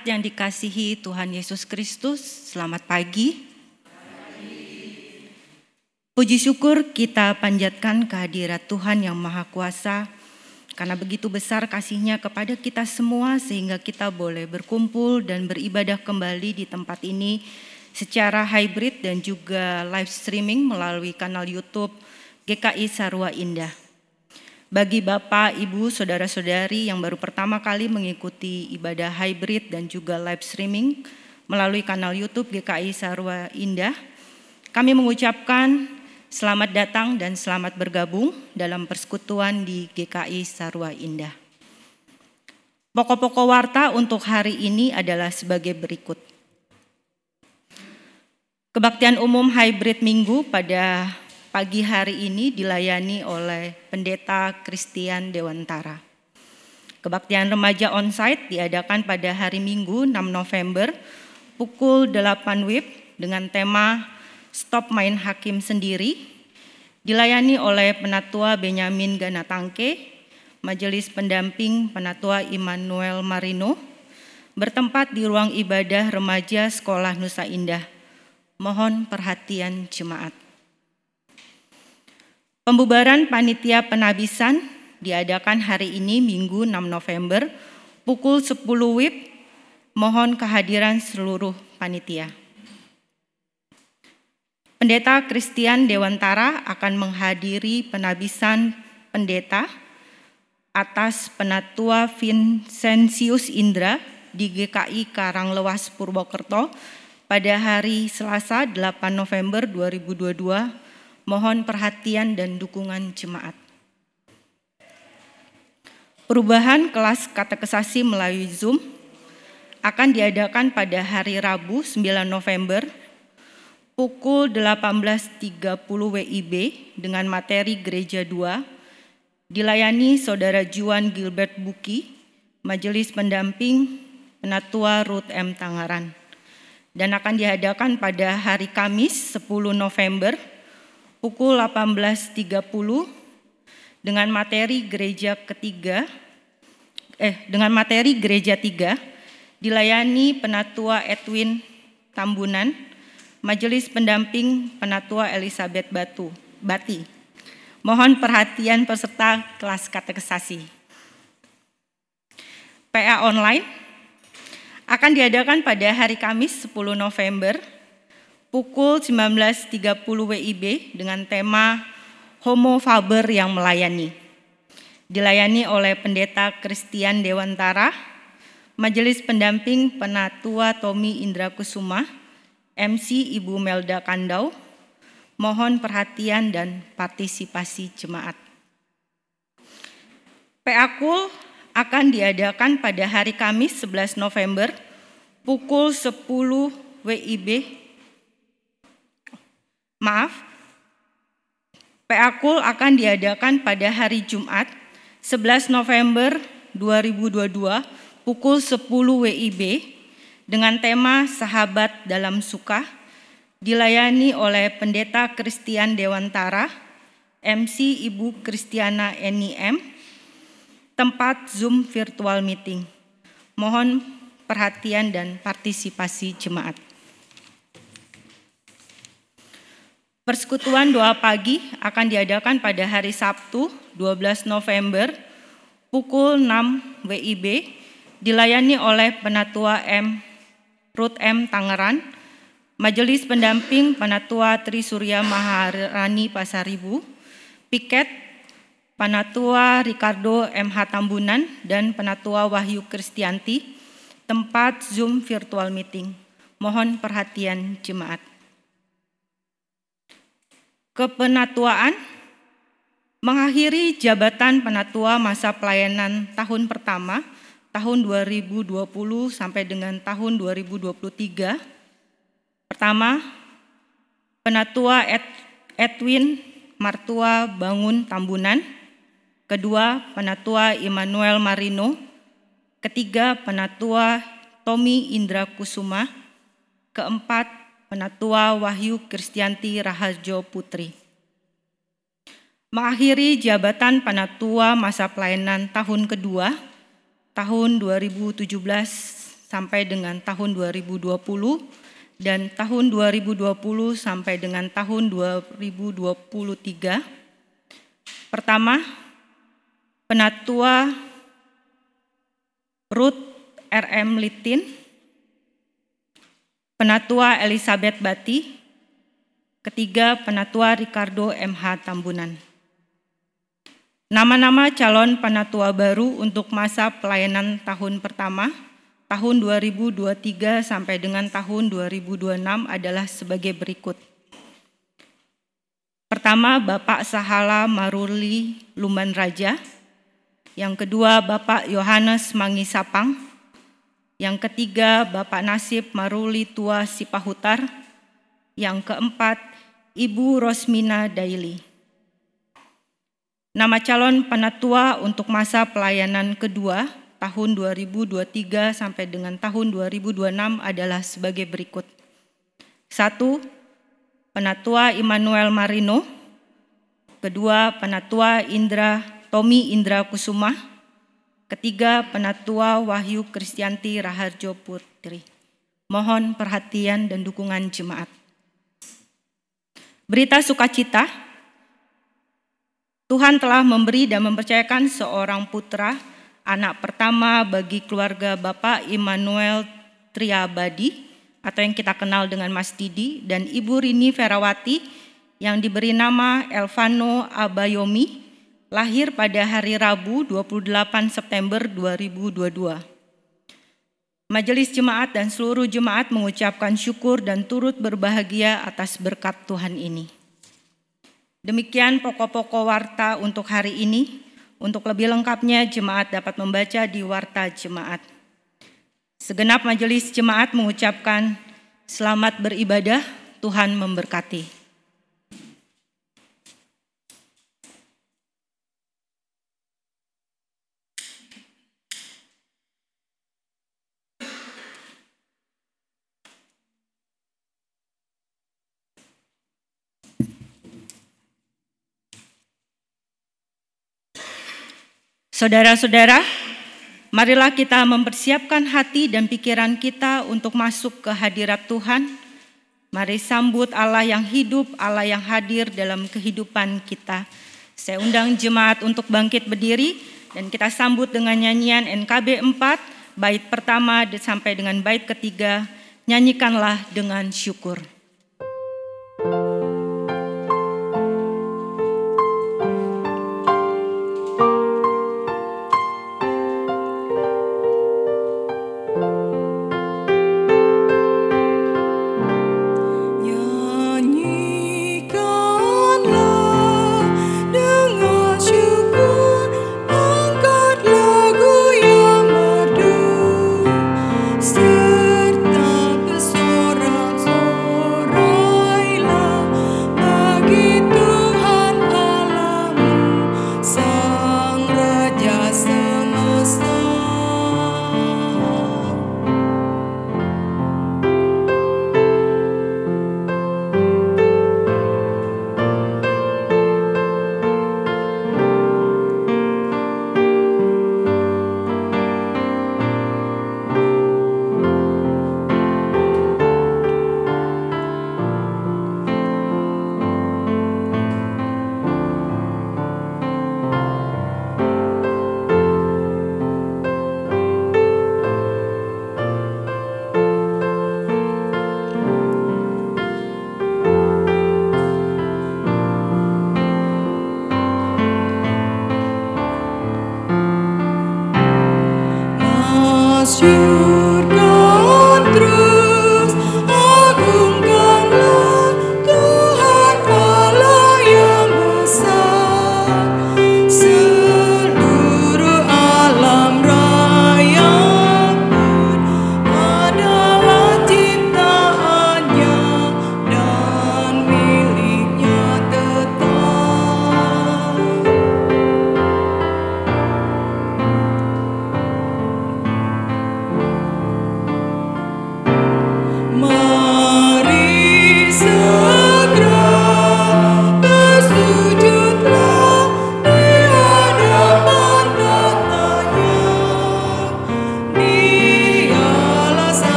Jemaat yang dikasihi Tuhan Yesus Kristus, selamat pagi. Puji syukur kita panjatkan kehadirat Tuhan yang Maha Kuasa, karena begitu besar kasihnya kepada kita semua sehingga kita boleh berkumpul dan beribadah kembali di tempat ini secara hybrid dan juga live streaming melalui kanal YouTube GKI Sarwa Indah. Bagi Bapak, Ibu, Saudara-saudari yang baru pertama kali mengikuti ibadah hybrid dan juga live streaming melalui kanal YouTube GKI Sarwa Indah, kami mengucapkan selamat datang dan selamat bergabung dalam persekutuan di GKI Sarwa Indah. Pokok-pokok warta untuk hari ini adalah sebagai berikut. Kebaktian umum hybrid minggu pada pagi hari ini dilayani oleh Pendeta Christian Dewantara. Kebaktian remaja onsite diadakan pada hari Minggu 6 November pukul 8 WIB dengan tema Stop Main Hakim Sendiri dilayani oleh Penatua Benyamin Ganatangke, Majelis Pendamping Penatua Immanuel Marino, bertempat di ruang ibadah remaja Sekolah Nusa Indah. Mohon perhatian jemaat. Pembubaran panitia penabisan diadakan hari ini Minggu 6 November pukul 10 WIB. Mohon kehadiran seluruh panitia. Pendeta Christian Dewantara akan menghadiri penabisan pendeta atas penatua Vincentius Indra di GKI Karanglewas Purwokerto pada hari Selasa 8 November 2022 Mohon perhatian dan dukungan jemaat. Perubahan kelas katekesasi melalui Zoom akan diadakan pada hari Rabu 9 November pukul 18.30 WIB dengan materi Gereja 2 dilayani Saudara Juan Gilbert Buki, Majelis Pendamping Penatua Ruth M. Tangaran. Dan akan diadakan pada hari Kamis 10 November pukul 18.30 dengan materi gereja ketiga eh dengan materi gereja tiga dilayani penatua Edwin Tambunan, Majelis Pendamping Penatua Elizabeth Batu, Bati. Mohon perhatian peserta kelas katekesasi. PA online akan diadakan pada hari Kamis 10 November pukul 19.30 WIB dengan tema Homo Faber yang melayani. Dilayani oleh Pendeta Christian Dewantara, Majelis Pendamping Penatua Tommy Indra Kusuma, MC Ibu Melda Kandau, mohon perhatian dan partisipasi jemaat. PAKUL akan diadakan pada hari Kamis 11 November pukul 10 WIB. Maaf, PAKUL akan diadakan pada hari Jumat 11 November 2022 pukul 10 WIB dengan tema Sahabat dalam Suka dilayani oleh Pendeta Kristian Dewantara, MC Ibu Kristiana NIM, tempat Zoom virtual meeting. Mohon perhatian dan partisipasi jemaat. Persekutuan doa pagi akan diadakan pada hari Sabtu 12 November pukul 6 WIB dilayani oleh Penatua M. Ruth M. Tangerang, Majelis Pendamping Penatua Trisurya Maharani Pasaribu, Piket Panatua Ricardo MH Tambunan, dan Penatua Wahyu Kristianti, tempat Zoom virtual meeting. Mohon perhatian jemaat. Kepenatuaan mengakhiri jabatan penatua masa pelayanan tahun pertama tahun 2020 sampai dengan tahun 2023. Pertama, penatua Edwin Martua Bangun Tambunan, kedua Penatua Immanuel Marino, ketiga Penatua Tommy Indra Kusuma, keempat Penatua Wahyu Kristianti Raharjo Putri. Mengakhiri jabatan Penatua masa pelayanan tahun kedua, tahun 2017 sampai dengan tahun 2020, dan tahun 2020 sampai dengan tahun 2023. Pertama, Penatua Ruth RM Litin, Penatua Elizabeth Bati, ketiga Penatua Ricardo MH Tambunan. Nama-nama calon penatua baru untuk masa pelayanan tahun pertama, tahun 2023 sampai dengan tahun 2026 adalah sebagai berikut. Pertama, Bapak Sahala Maruli Lumban Raja, yang kedua Bapak Yohanes Mangisapang, yang ketiga Bapak Nasib Maruli Tua Sipahutar, yang keempat Ibu Rosmina Daili. Nama calon penatua untuk masa pelayanan kedua tahun 2023 sampai dengan tahun 2026 adalah sebagai berikut. Satu, Penatua Immanuel Marino. Kedua, Penatua Indra Tommy Indra Kusuma. Ketiga, Penatua Wahyu Kristianti Raharjo Putri. Mohon perhatian dan dukungan jemaat. Berita sukacita, Tuhan telah memberi dan mempercayakan seorang putra, anak pertama bagi keluarga Bapak Immanuel Triabadi, atau yang kita kenal dengan Mas Didi, dan Ibu Rini Ferawati, yang diberi nama Elvano Abayomi, lahir pada hari Rabu 28 September 2022. Majelis jemaat dan seluruh jemaat mengucapkan syukur dan turut berbahagia atas berkat Tuhan ini. Demikian pokok-pokok warta untuk hari ini. Untuk lebih lengkapnya jemaat dapat membaca di warta jemaat. Segenap majelis jemaat mengucapkan selamat beribadah, Tuhan memberkati. Saudara-saudara, marilah kita mempersiapkan hati dan pikiran kita untuk masuk ke hadirat Tuhan. Mari sambut Allah yang hidup, Allah yang hadir dalam kehidupan kita. Saya undang jemaat untuk bangkit berdiri dan kita sambut dengan nyanyian NKB 4, bait pertama sampai dengan bait ketiga, nyanyikanlah dengan syukur.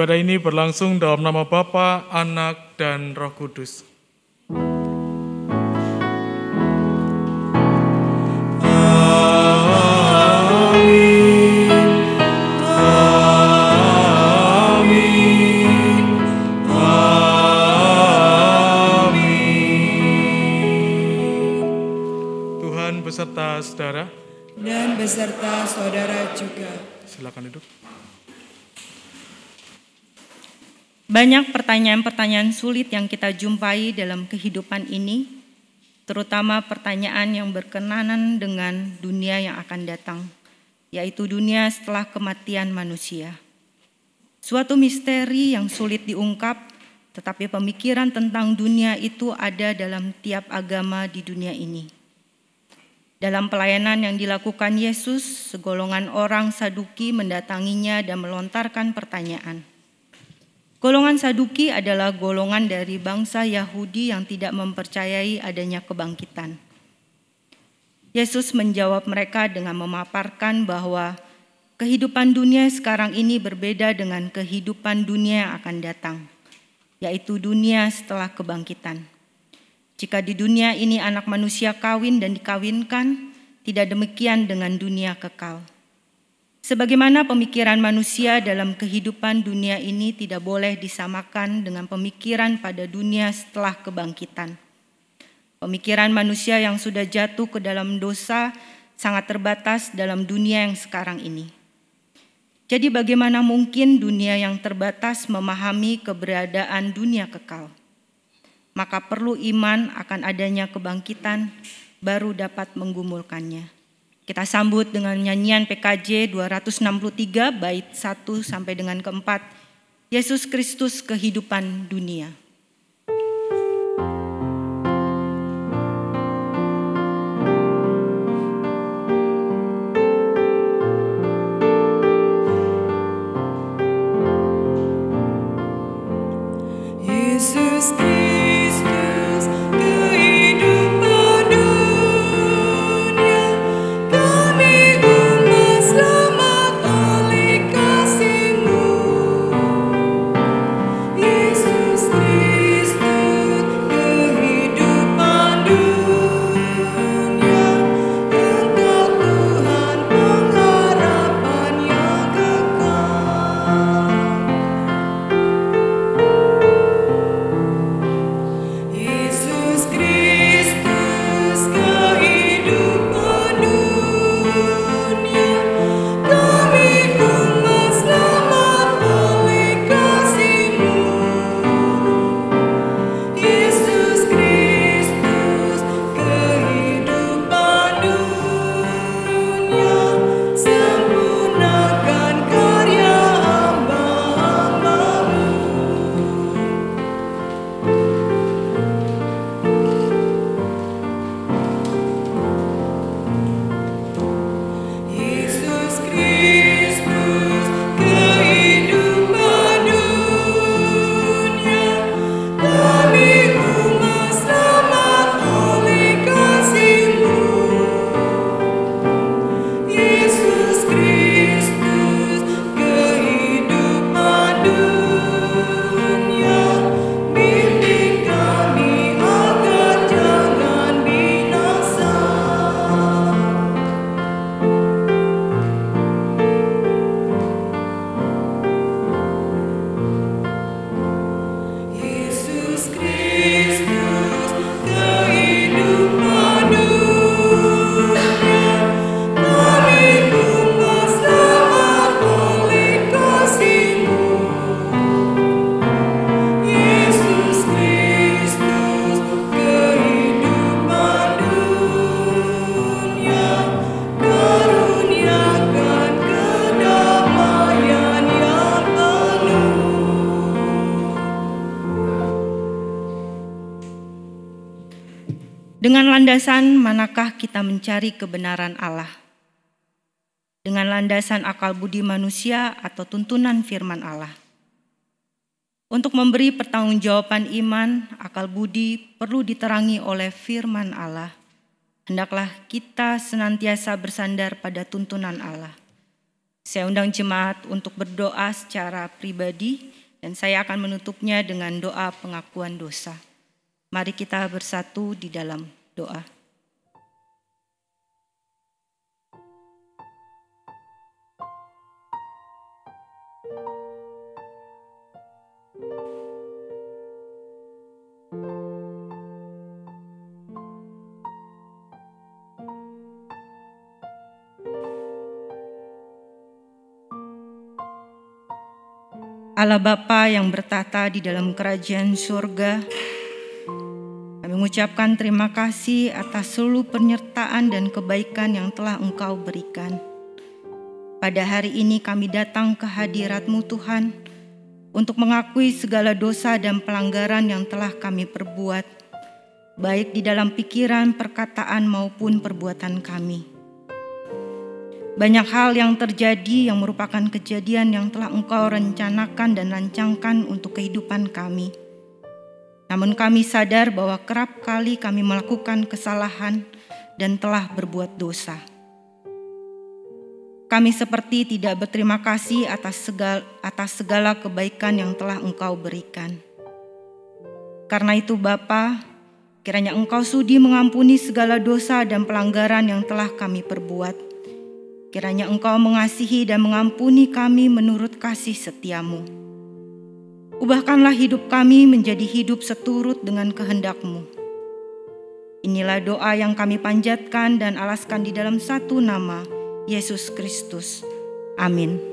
Ibadah ini berlangsung dalam nama Bapa, Anak, dan Roh Kudus. Tuhan beserta saudara dan beserta saudara juga. Silakan duduk. Banyak pertanyaan-pertanyaan sulit yang kita jumpai dalam kehidupan ini, terutama pertanyaan yang berkenanan dengan dunia yang akan datang, yaitu dunia setelah kematian manusia. Suatu misteri yang sulit diungkap, tetapi pemikiran tentang dunia itu ada dalam tiap agama di dunia ini. Dalam pelayanan yang dilakukan Yesus, segolongan orang Saduki mendatanginya dan melontarkan pertanyaan Golongan Saduki adalah golongan dari bangsa Yahudi yang tidak mempercayai adanya kebangkitan. Yesus menjawab mereka dengan memaparkan bahwa kehidupan dunia sekarang ini berbeda dengan kehidupan dunia yang akan datang, yaitu dunia setelah kebangkitan. Jika di dunia ini anak manusia kawin dan dikawinkan, tidak demikian dengan dunia kekal. Sebagaimana pemikiran manusia dalam kehidupan dunia ini tidak boleh disamakan dengan pemikiran pada dunia setelah kebangkitan. Pemikiran manusia yang sudah jatuh ke dalam dosa sangat terbatas dalam dunia yang sekarang ini. Jadi, bagaimana mungkin dunia yang terbatas memahami keberadaan dunia kekal? Maka perlu iman akan adanya kebangkitan, baru dapat menggumulkannya. Kita sambut dengan nyanyian PKJ 263 bait 1 sampai dengan keempat. Yesus Kristus kehidupan dunia. Landasan manakah kita mencari kebenaran Allah? Dengan landasan akal budi manusia atau tuntunan firman Allah? Untuk memberi pertanggungjawaban iman, akal budi perlu diterangi oleh firman Allah. Hendaklah kita senantiasa bersandar pada tuntunan Allah. Saya undang jemaat untuk berdoa secara pribadi dan saya akan menutupnya dengan doa pengakuan dosa. Mari kita bersatu di dalam doa. Allah Bapa yang bertata di dalam kerajaan surga, mengucapkan terima kasih atas seluruh penyertaan dan kebaikan yang telah Engkau berikan. Pada hari ini kami datang ke hadirat-Mu Tuhan untuk mengakui segala dosa dan pelanggaran yang telah kami perbuat, baik di dalam pikiran, perkataan maupun perbuatan kami. Banyak hal yang terjadi yang merupakan kejadian yang telah Engkau rencanakan dan rancangkan untuk kehidupan kami namun kami sadar bahwa kerap kali kami melakukan kesalahan dan telah berbuat dosa. Kami seperti tidak berterima kasih atas segala, atas segala kebaikan yang telah Engkau berikan. Karena itu Bapa, kiranya Engkau sudi mengampuni segala dosa dan pelanggaran yang telah kami perbuat. Kiranya Engkau mengasihi dan mengampuni kami menurut kasih setiamu. Ubahkanlah hidup kami menjadi hidup seturut dengan kehendak-Mu. Inilah doa yang kami panjatkan dan alaskan di dalam satu nama, Yesus Kristus. Amin.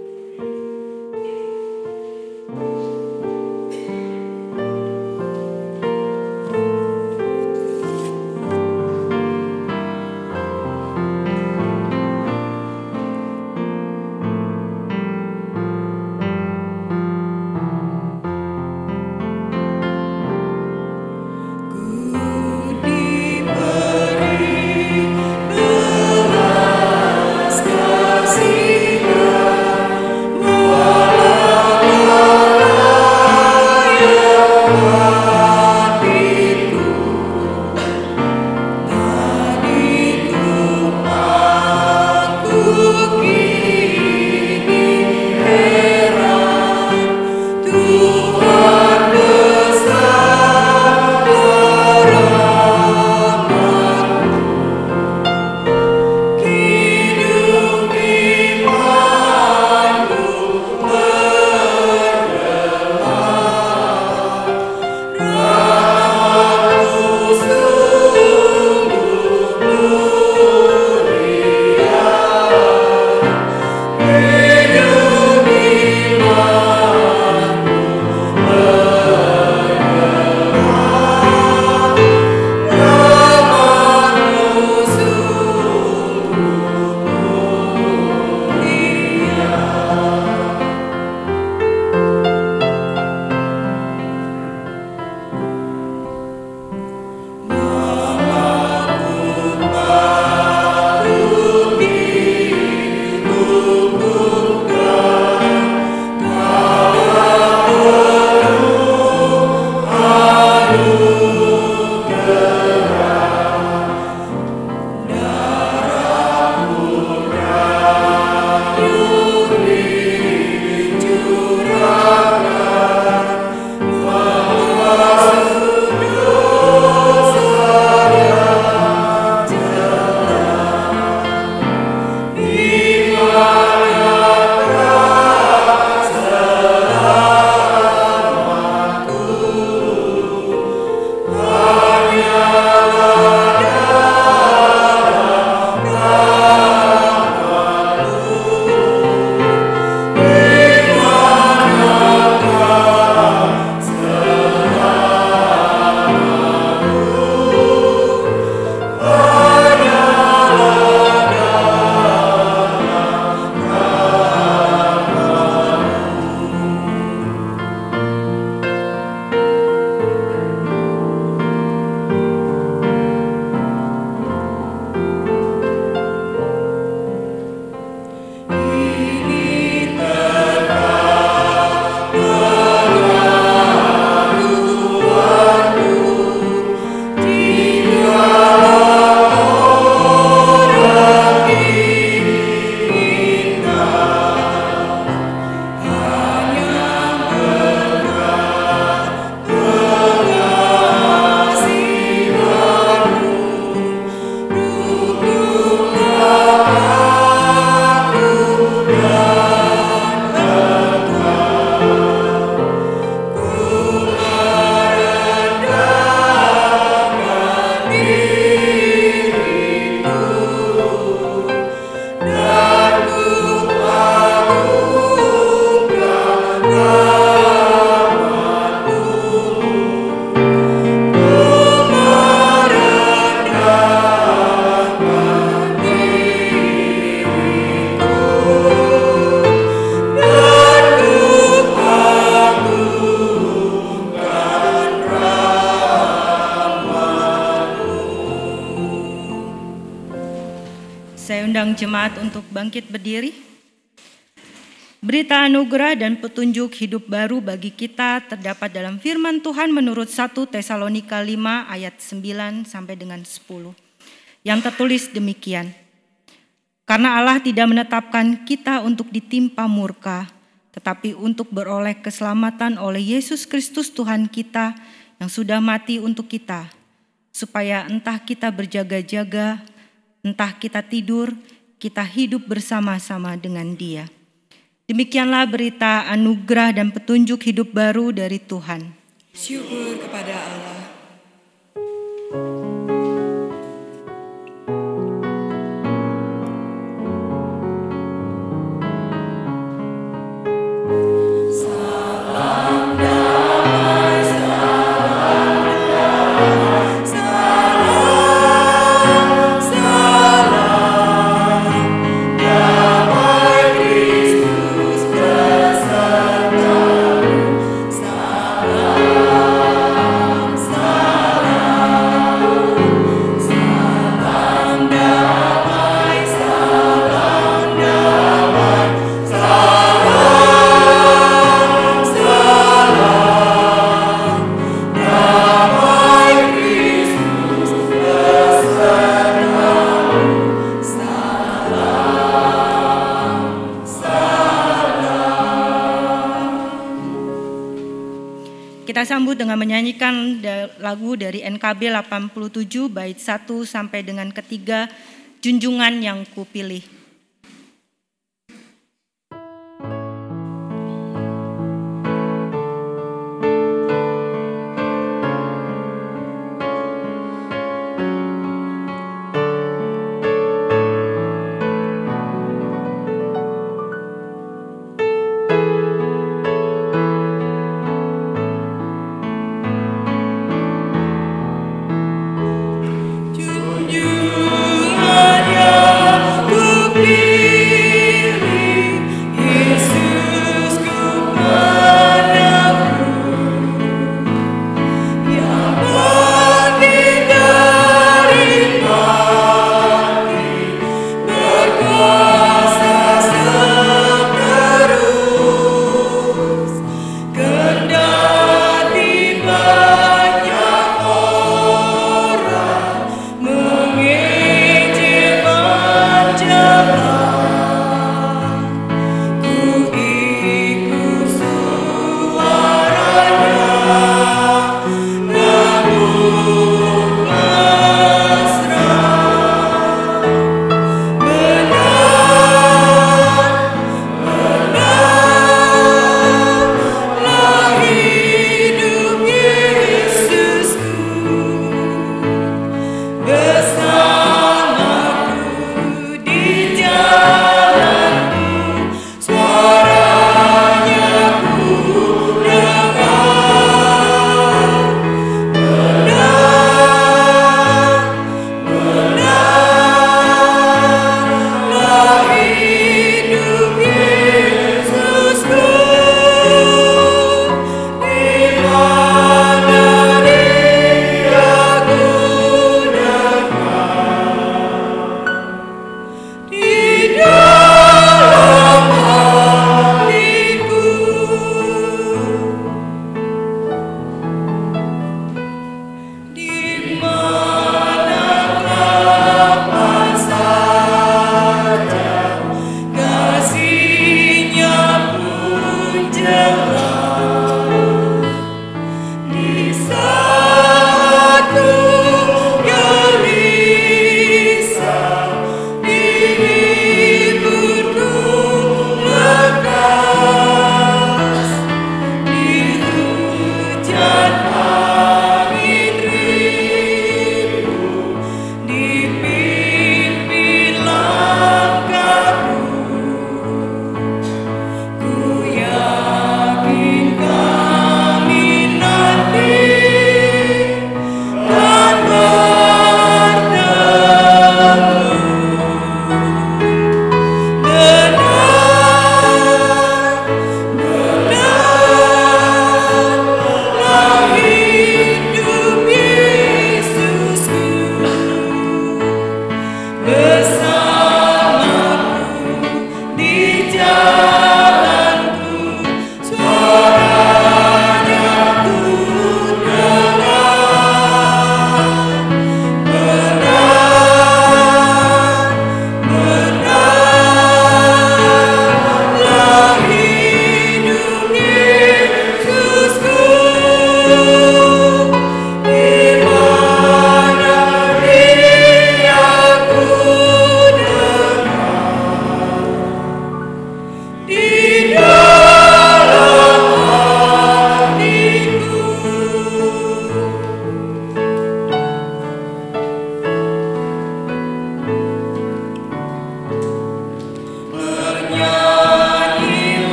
Jemaat untuk bangkit berdiri. Berita anugerah dan petunjuk hidup baru bagi kita terdapat dalam firman Tuhan menurut 1 Tesalonika 5 ayat 9 sampai dengan 10. Yang tertulis demikian. Karena Allah tidak menetapkan kita untuk ditimpa murka, tetapi untuk beroleh keselamatan oleh Yesus Kristus Tuhan kita yang sudah mati untuk kita, supaya entah kita berjaga-jaga, entah kita tidur, kita hidup bersama-sama dengan Dia. Demikianlah berita anugerah dan petunjuk hidup baru dari Tuhan. Syukur kepada Allah. Menyanyikan lagu dari NKB 87 bait 1 sampai dengan ketiga junjungan yang kupilih.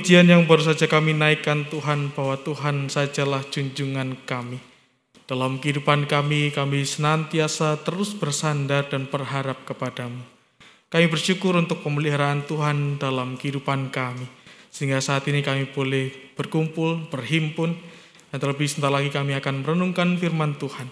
Pujian yang baru saja kami naikkan Tuhan bahwa Tuhan sajalah junjungan kami. Dalam kehidupan kami, kami senantiasa terus bersandar dan berharap kepadamu. Kami bersyukur untuk pemeliharaan Tuhan dalam kehidupan kami. Sehingga saat ini kami boleh berkumpul, berhimpun, dan terlebih sebentar lagi kami akan merenungkan firman Tuhan.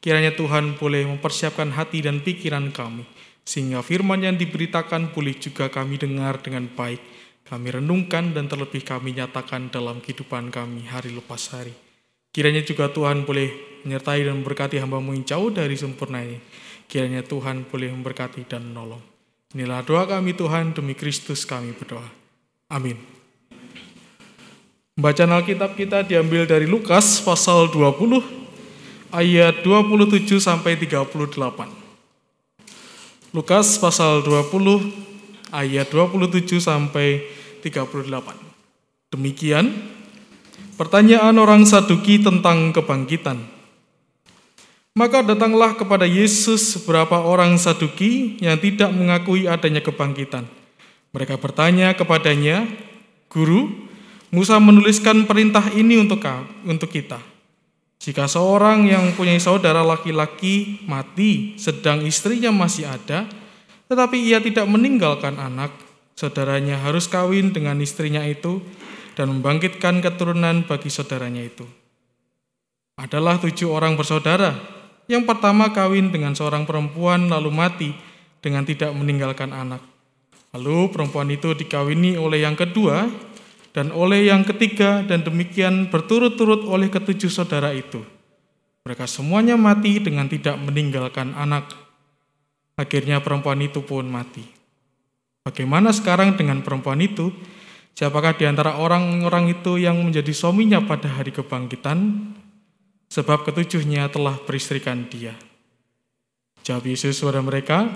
Kiranya Tuhan boleh mempersiapkan hati dan pikiran kami, sehingga firman yang diberitakan boleh juga kami dengar dengan baik, kami renungkan dan terlebih kami nyatakan dalam kehidupan kami hari lepas hari. Kiranya juga Tuhan boleh menyertai dan memberkati hambamu yang jauh dari sempurna ini. Kiranya Tuhan boleh memberkati dan menolong. Inilah doa kami Tuhan, demi Kristus kami berdoa. Amin. Bacaan Alkitab kita diambil dari Lukas pasal 20 ayat 27 sampai 38. Lukas pasal 20 ayat 27 sampai 38. Demikian pertanyaan orang Saduki tentang kebangkitan. Maka datanglah kepada Yesus beberapa orang Saduki yang tidak mengakui adanya kebangkitan. Mereka bertanya kepadanya, "Guru, Musa menuliskan perintah ini untuk untuk kita. Jika seorang yang punya saudara laki-laki mati sedang istrinya masih ada, tetapi ia tidak meninggalkan anak, saudaranya harus kawin dengan istrinya itu dan membangkitkan keturunan bagi saudaranya itu. Adalah tujuh orang bersaudara. Yang pertama kawin dengan seorang perempuan lalu mati dengan tidak meninggalkan anak. Lalu perempuan itu dikawini oleh yang kedua dan oleh yang ketiga dan demikian berturut-turut oleh ketujuh saudara itu. Mereka semuanya mati dengan tidak meninggalkan anak. Akhirnya perempuan itu pun mati. Bagaimana sekarang dengan perempuan itu? Siapakah di antara orang-orang itu yang menjadi suaminya pada hari kebangkitan? Sebab ketujuhnya telah beristrikan dia. Jawab Yesus kepada mereka,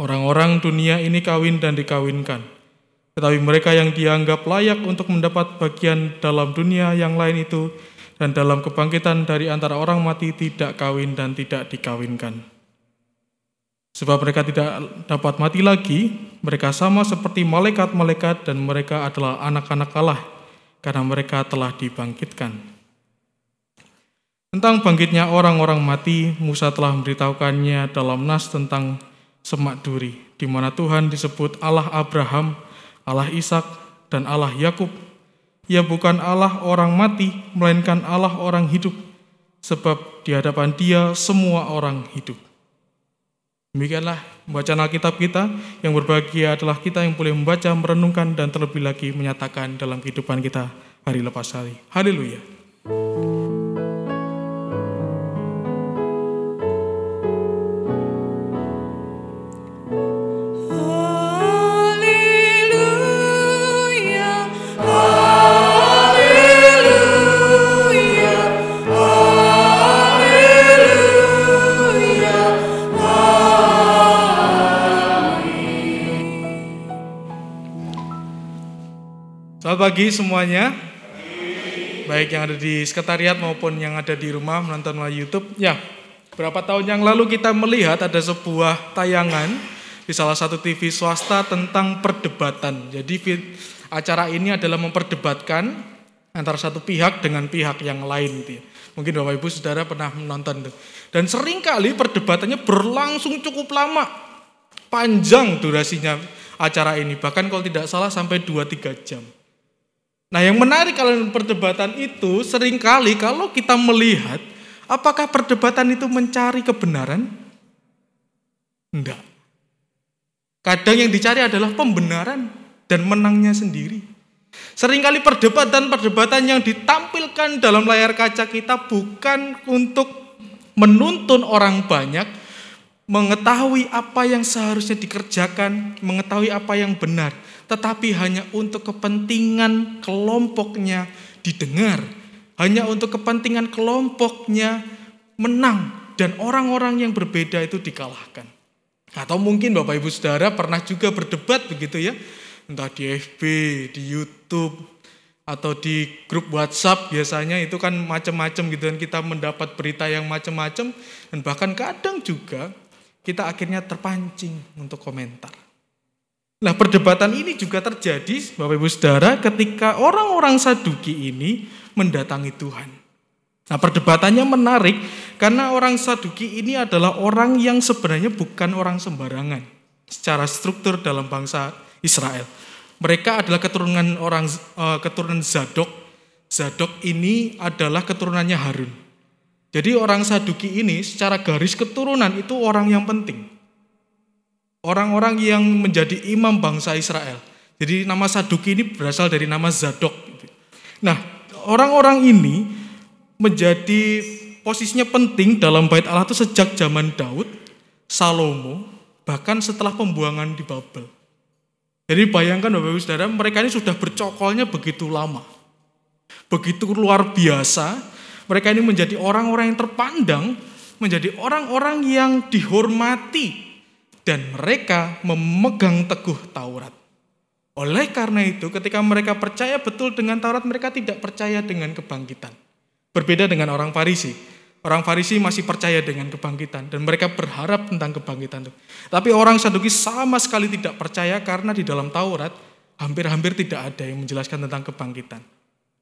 orang-orang dunia ini kawin dan dikawinkan tetapi mereka yang dianggap layak untuk mendapat bagian dalam dunia yang lain itu dan dalam kebangkitan dari antara orang mati tidak kawin dan tidak dikawinkan. Sebab mereka tidak dapat mati lagi, mereka sama seperti malaikat-malaikat dan mereka adalah anak-anak Allah karena mereka telah dibangkitkan. Tentang bangkitnya orang-orang mati, Musa telah memberitahukannya dalam nas tentang semak duri, di mana Tuhan disebut Allah Abraham, Allah Ishak dan Allah Yakub. Ia bukan Allah orang mati, melainkan Allah orang hidup, sebab di hadapan Dia semua orang hidup. Demikianlah bacaan Alkitab kita, yang berbahagia adalah kita yang boleh membaca, merenungkan, dan terlebih lagi menyatakan dalam kehidupan kita hari lepas hari. Haleluya. Selamat pagi semuanya. Baik yang ada di sekretariat maupun yang ada di rumah menonton melalui YouTube. Ya, berapa tahun yang lalu kita melihat ada sebuah tayangan di salah satu TV swasta tentang perdebatan. Jadi acara ini adalah memperdebatkan antara satu pihak dengan pihak yang lain. Gitu ya. Mungkin Bapak Ibu Saudara pernah menonton itu. Dan sering kali perdebatannya berlangsung cukup lama. Panjang durasinya acara ini. Bahkan kalau tidak salah sampai 2-3 jam. Nah yang menarik kalau perdebatan itu sering kali kalau kita melihat apakah perdebatan itu mencari kebenaran? Enggak. Kadang yang dicari adalah pembenaran dan menangnya sendiri. Seringkali perdebatan-perdebatan yang ditampilkan dalam layar kaca kita bukan untuk menuntun orang banyak, mengetahui apa yang seharusnya dikerjakan, mengetahui apa yang benar, tetapi hanya untuk kepentingan kelompoknya didengar, hanya untuk kepentingan kelompoknya menang dan orang-orang yang berbeda itu dikalahkan. Atau mungkin Bapak Ibu Saudara pernah juga berdebat begitu ya, entah di FB, di YouTube, atau di grup WhatsApp biasanya itu kan macam-macam gitu dan kita mendapat berita yang macam-macam dan bahkan kadang juga kita akhirnya terpancing untuk komentar. Nah perdebatan ini juga terjadi Bapak Ibu Saudara ketika orang-orang Saduki ini mendatangi Tuhan. Nah perdebatannya menarik karena orang Saduki ini adalah orang yang sebenarnya bukan orang sembarangan secara struktur dalam bangsa Israel. Mereka adalah keturunan orang uh, keturunan Zadok. Zadok ini adalah keturunannya Harun. Jadi orang Saduki ini secara garis keturunan itu orang yang penting orang-orang yang menjadi imam bangsa Israel. Jadi nama Saduki ini berasal dari nama Zadok. Nah, orang-orang ini menjadi posisinya penting dalam bait Allah itu sejak zaman Daud, Salomo, bahkan setelah pembuangan di Babel. Jadi bayangkan Bapak Ibu Saudara, mereka ini sudah bercokolnya begitu lama. Begitu luar biasa, mereka ini menjadi orang-orang yang terpandang, menjadi orang-orang yang dihormati dan mereka memegang teguh Taurat. Oleh karena itu, ketika mereka percaya betul dengan Taurat, mereka tidak percaya dengan kebangkitan. Berbeda dengan orang Farisi. Orang Farisi masih percaya dengan kebangkitan dan mereka berharap tentang kebangkitan itu. Tapi orang Saduki sama sekali tidak percaya karena di dalam Taurat hampir-hampir tidak ada yang menjelaskan tentang kebangkitan.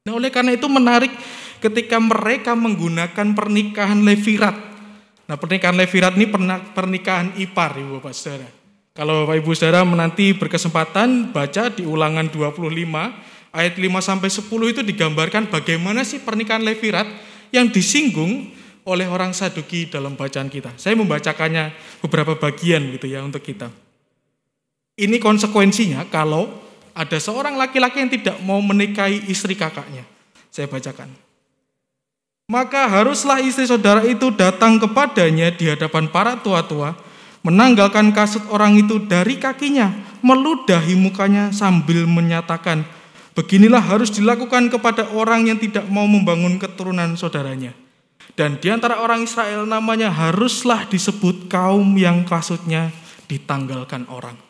Nah, oleh karena itu menarik ketika mereka menggunakan pernikahan Levirat Nah pernikahan Levirat ini pernikahan ipar Ibu Bapak Saudara. Kalau Bapak Ibu Saudara menanti berkesempatan baca di ulangan 25 ayat 5 sampai 10 itu digambarkan bagaimana sih pernikahan Levirat yang disinggung oleh orang Saduki dalam bacaan kita. Saya membacakannya beberapa bagian gitu ya untuk kita. Ini konsekuensinya kalau ada seorang laki-laki yang tidak mau menikahi istri kakaknya. Saya bacakan maka haruslah istri saudara itu datang kepadanya di hadapan para tua-tua, menanggalkan kasut orang itu dari kakinya, meludahi mukanya sambil menyatakan, beginilah harus dilakukan kepada orang yang tidak mau membangun keturunan saudaranya. Dan di antara orang Israel namanya haruslah disebut kaum yang kasutnya ditanggalkan orang.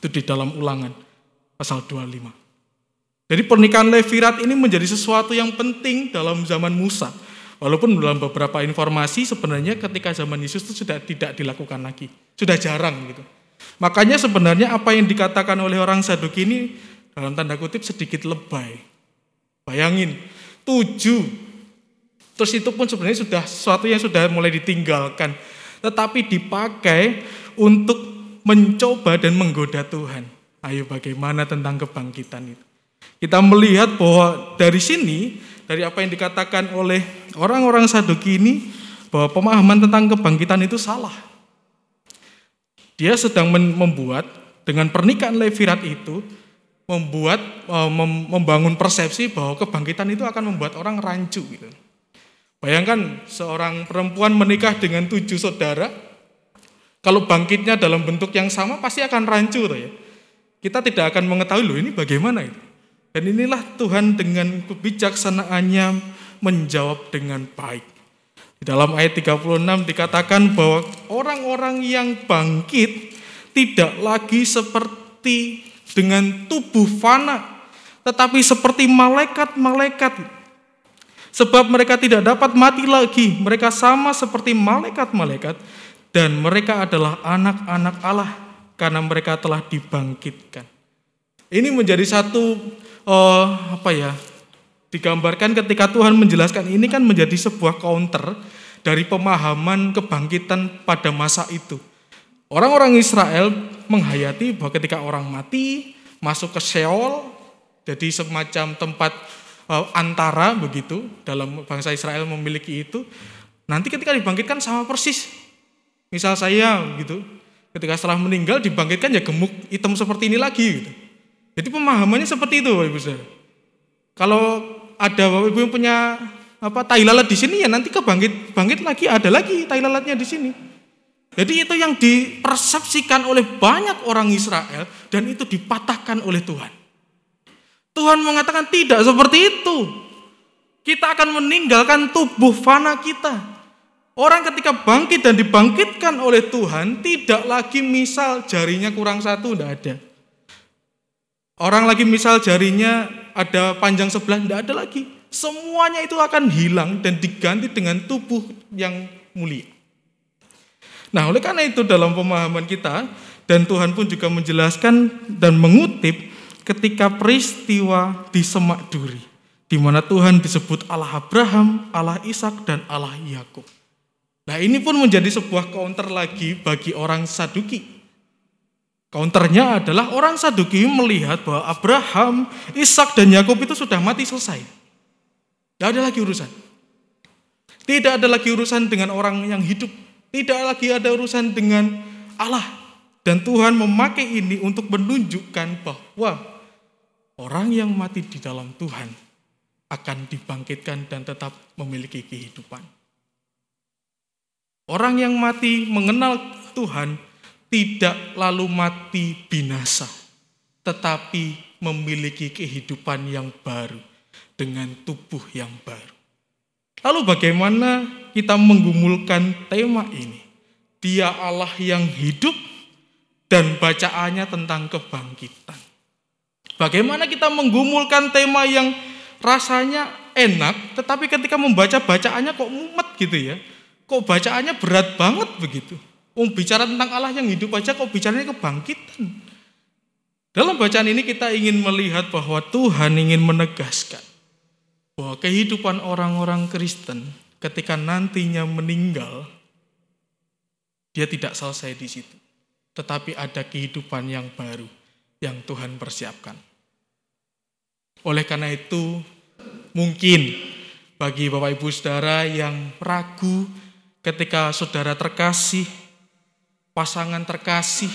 Itu di dalam ulangan pasal 25. Jadi pernikahan Levirat ini menjadi sesuatu yang penting dalam zaman Musa. Walaupun dalam beberapa informasi sebenarnya ketika zaman Yesus itu sudah tidak dilakukan lagi. Sudah jarang gitu. Makanya sebenarnya apa yang dikatakan oleh orang Saduki ini dalam tanda kutip sedikit lebay. Bayangin, tujuh. Terus itu pun sebenarnya sudah sesuatu yang sudah mulai ditinggalkan. Tetapi dipakai untuk mencoba dan menggoda Tuhan. Ayo bagaimana tentang kebangkitan itu. Kita melihat bahwa dari sini, dari apa yang dikatakan oleh orang-orang Saduki ini, bahwa pemahaman tentang kebangkitan itu salah. Dia sedang membuat dengan pernikahan Levirat itu, membuat e, membangun persepsi bahwa kebangkitan itu akan membuat orang rancu gitu. Bayangkan seorang perempuan menikah dengan tujuh saudara, kalau bangkitnya dalam bentuk yang sama pasti akan rancu ya. Kita tidak akan mengetahui loh ini bagaimana itu. Dan inilah Tuhan dengan kebijaksanaannya menjawab dengan baik. Di dalam ayat 36 dikatakan bahwa orang-orang yang bangkit tidak lagi seperti dengan tubuh fana, tetapi seperti malaikat-malaikat. Sebab mereka tidak dapat mati lagi, mereka sama seperti malaikat-malaikat dan mereka adalah anak-anak Allah karena mereka telah dibangkitkan. Ini menjadi satu uh, apa ya digambarkan ketika Tuhan menjelaskan ini kan menjadi sebuah counter dari pemahaman kebangkitan pada masa itu. Orang-orang Israel menghayati bahwa ketika orang mati masuk ke Sheol, jadi semacam tempat uh, antara begitu dalam bangsa Israel memiliki itu. Nanti ketika dibangkitkan sama persis. Misal saya gitu, ketika setelah meninggal dibangkitkan ya gemuk hitam seperti ini lagi gitu. Jadi pemahamannya seperti itu Bapak Ibu Saudara. Kalau ada Bapak Ibu yang punya apa tai lalat di sini ya nanti kebangkit bangkit lagi ada lagi tai lalatnya di sini. Jadi itu yang dipersepsikan oleh banyak orang Israel dan itu dipatahkan oleh Tuhan. Tuhan mengatakan tidak seperti itu. Kita akan meninggalkan tubuh fana kita. Orang ketika bangkit dan dibangkitkan oleh Tuhan tidak lagi misal jarinya kurang satu, tidak ada. Orang lagi misal jarinya ada panjang sebelah, tidak ada lagi. Semuanya itu akan hilang dan diganti dengan tubuh yang mulia. Nah, oleh karena itu dalam pemahaman kita dan Tuhan pun juga menjelaskan dan mengutip ketika peristiwa di Semak Duri di mana Tuhan disebut Allah Abraham, Allah Ishak dan Allah Yakub. Nah, ini pun menjadi sebuah counter lagi bagi orang Saduki. Counternya adalah orang Saduki melihat bahwa Abraham, Ishak dan Yakub itu sudah mati selesai. Tidak ada lagi urusan. Tidak ada lagi urusan dengan orang yang hidup tidak lagi ada urusan dengan Allah. Dan Tuhan memakai ini untuk menunjukkan bahwa orang yang mati di dalam Tuhan akan dibangkitkan dan tetap memiliki kehidupan. Orang yang mati mengenal Tuhan tidak lalu mati binasa, tetapi memiliki kehidupan yang baru dengan tubuh yang baru. Lalu bagaimana kita menggumulkan tema ini? Dia Allah yang hidup dan bacaannya tentang kebangkitan. Bagaimana kita menggumulkan tema yang rasanya enak, tetapi ketika membaca bacaannya kok mumet gitu ya. Kok bacaannya berat banget begitu. Um, bicara tentang Allah yang hidup aja kok bicaranya kebangkitan. Dalam bacaan ini kita ingin melihat bahwa Tuhan ingin menegaskan bahwa kehidupan orang-orang Kristen ketika nantinya meninggal, dia tidak selesai di situ. Tetapi ada kehidupan yang baru yang Tuhan persiapkan. Oleh karena itu, mungkin bagi Bapak Ibu Saudara yang ragu ketika saudara terkasih, pasangan terkasih,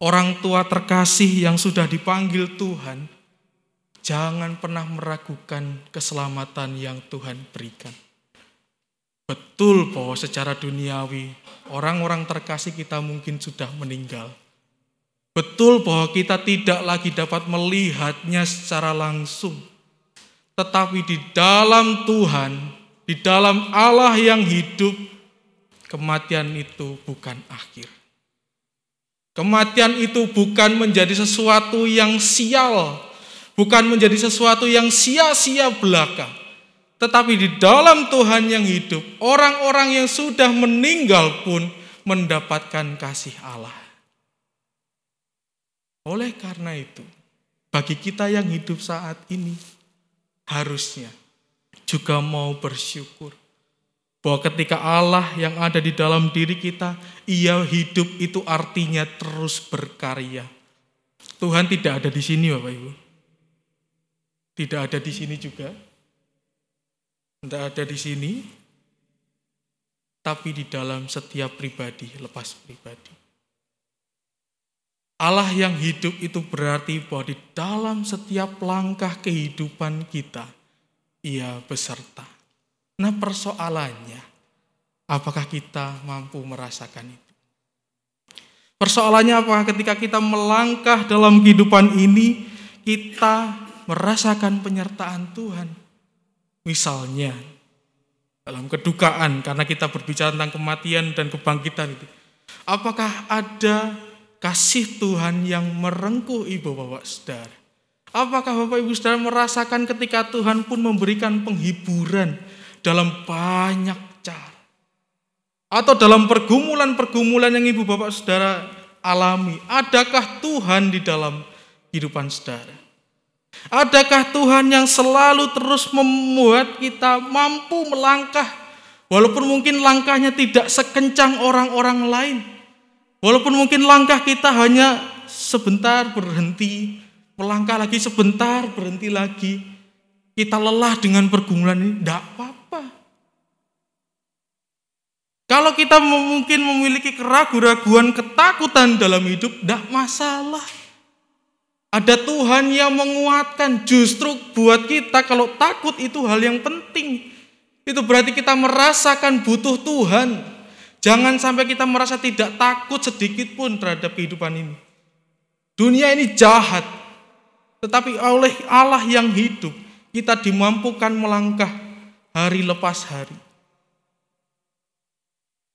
orang tua terkasih yang sudah dipanggil Tuhan, Jangan pernah meragukan keselamatan yang Tuhan berikan. Betul bahwa secara duniawi orang-orang terkasih kita mungkin sudah meninggal. Betul bahwa kita tidak lagi dapat melihatnya secara langsung. Tetapi di dalam Tuhan, di dalam Allah yang hidup, kematian itu bukan akhir. Kematian itu bukan menjadi sesuatu yang sial, bukan menjadi sesuatu yang sia-sia belaka, tetapi di dalam Tuhan yang hidup, orang-orang yang sudah meninggal pun mendapatkan kasih Allah. Oleh karena itu, bagi kita yang hidup saat ini, harusnya juga mau bersyukur bahwa ketika Allah yang ada di dalam diri kita, ia hidup itu artinya terus berkarya. Tuhan tidak ada di sini Bapak Ibu tidak ada di sini juga. Tidak ada di sini. Tapi di dalam setiap pribadi, lepas pribadi. Allah yang hidup itu berarti bahwa di dalam setiap langkah kehidupan kita, ia beserta. Nah persoalannya, apakah kita mampu merasakan itu? Persoalannya apakah ketika kita melangkah dalam kehidupan ini, kita merasakan penyertaan Tuhan. Misalnya, dalam kedukaan, karena kita berbicara tentang kematian dan kebangkitan itu. Apakah ada kasih Tuhan yang merengkuh ibu bapak saudara? Apakah bapak ibu saudara merasakan ketika Tuhan pun memberikan penghiburan dalam banyak cara? Atau dalam pergumulan-pergumulan yang ibu bapak saudara alami, adakah Tuhan di dalam kehidupan saudara? Adakah Tuhan yang selalu terus membuat kita mampu melangkah walaupun mungkin langkahnya tidak sekencang orang-orang lain? Walaupun mungkin langkah kita hanya sebentar berhenti, melangkah lagi sebentar berhenti lagi. Kita lelah dengan pergumulan ini, tidak apa-apa. Kalau kita mungkin memiliki keraguan-raguan, ketakutan dalam hidup, tidak masalah. Ada Tuhan yang menguatkan. Justru buat kita kalau takut itu hal yang penting. Itu berarti kita merasakan butuh Tuhan. Jangan sampai kita merasa tidak takut sedikit pun terhadap kehidupan ini. Dunia ini jahat. Tetapi oleh Allah yang hidup, kita dimampukan melangkah hari lepas hari.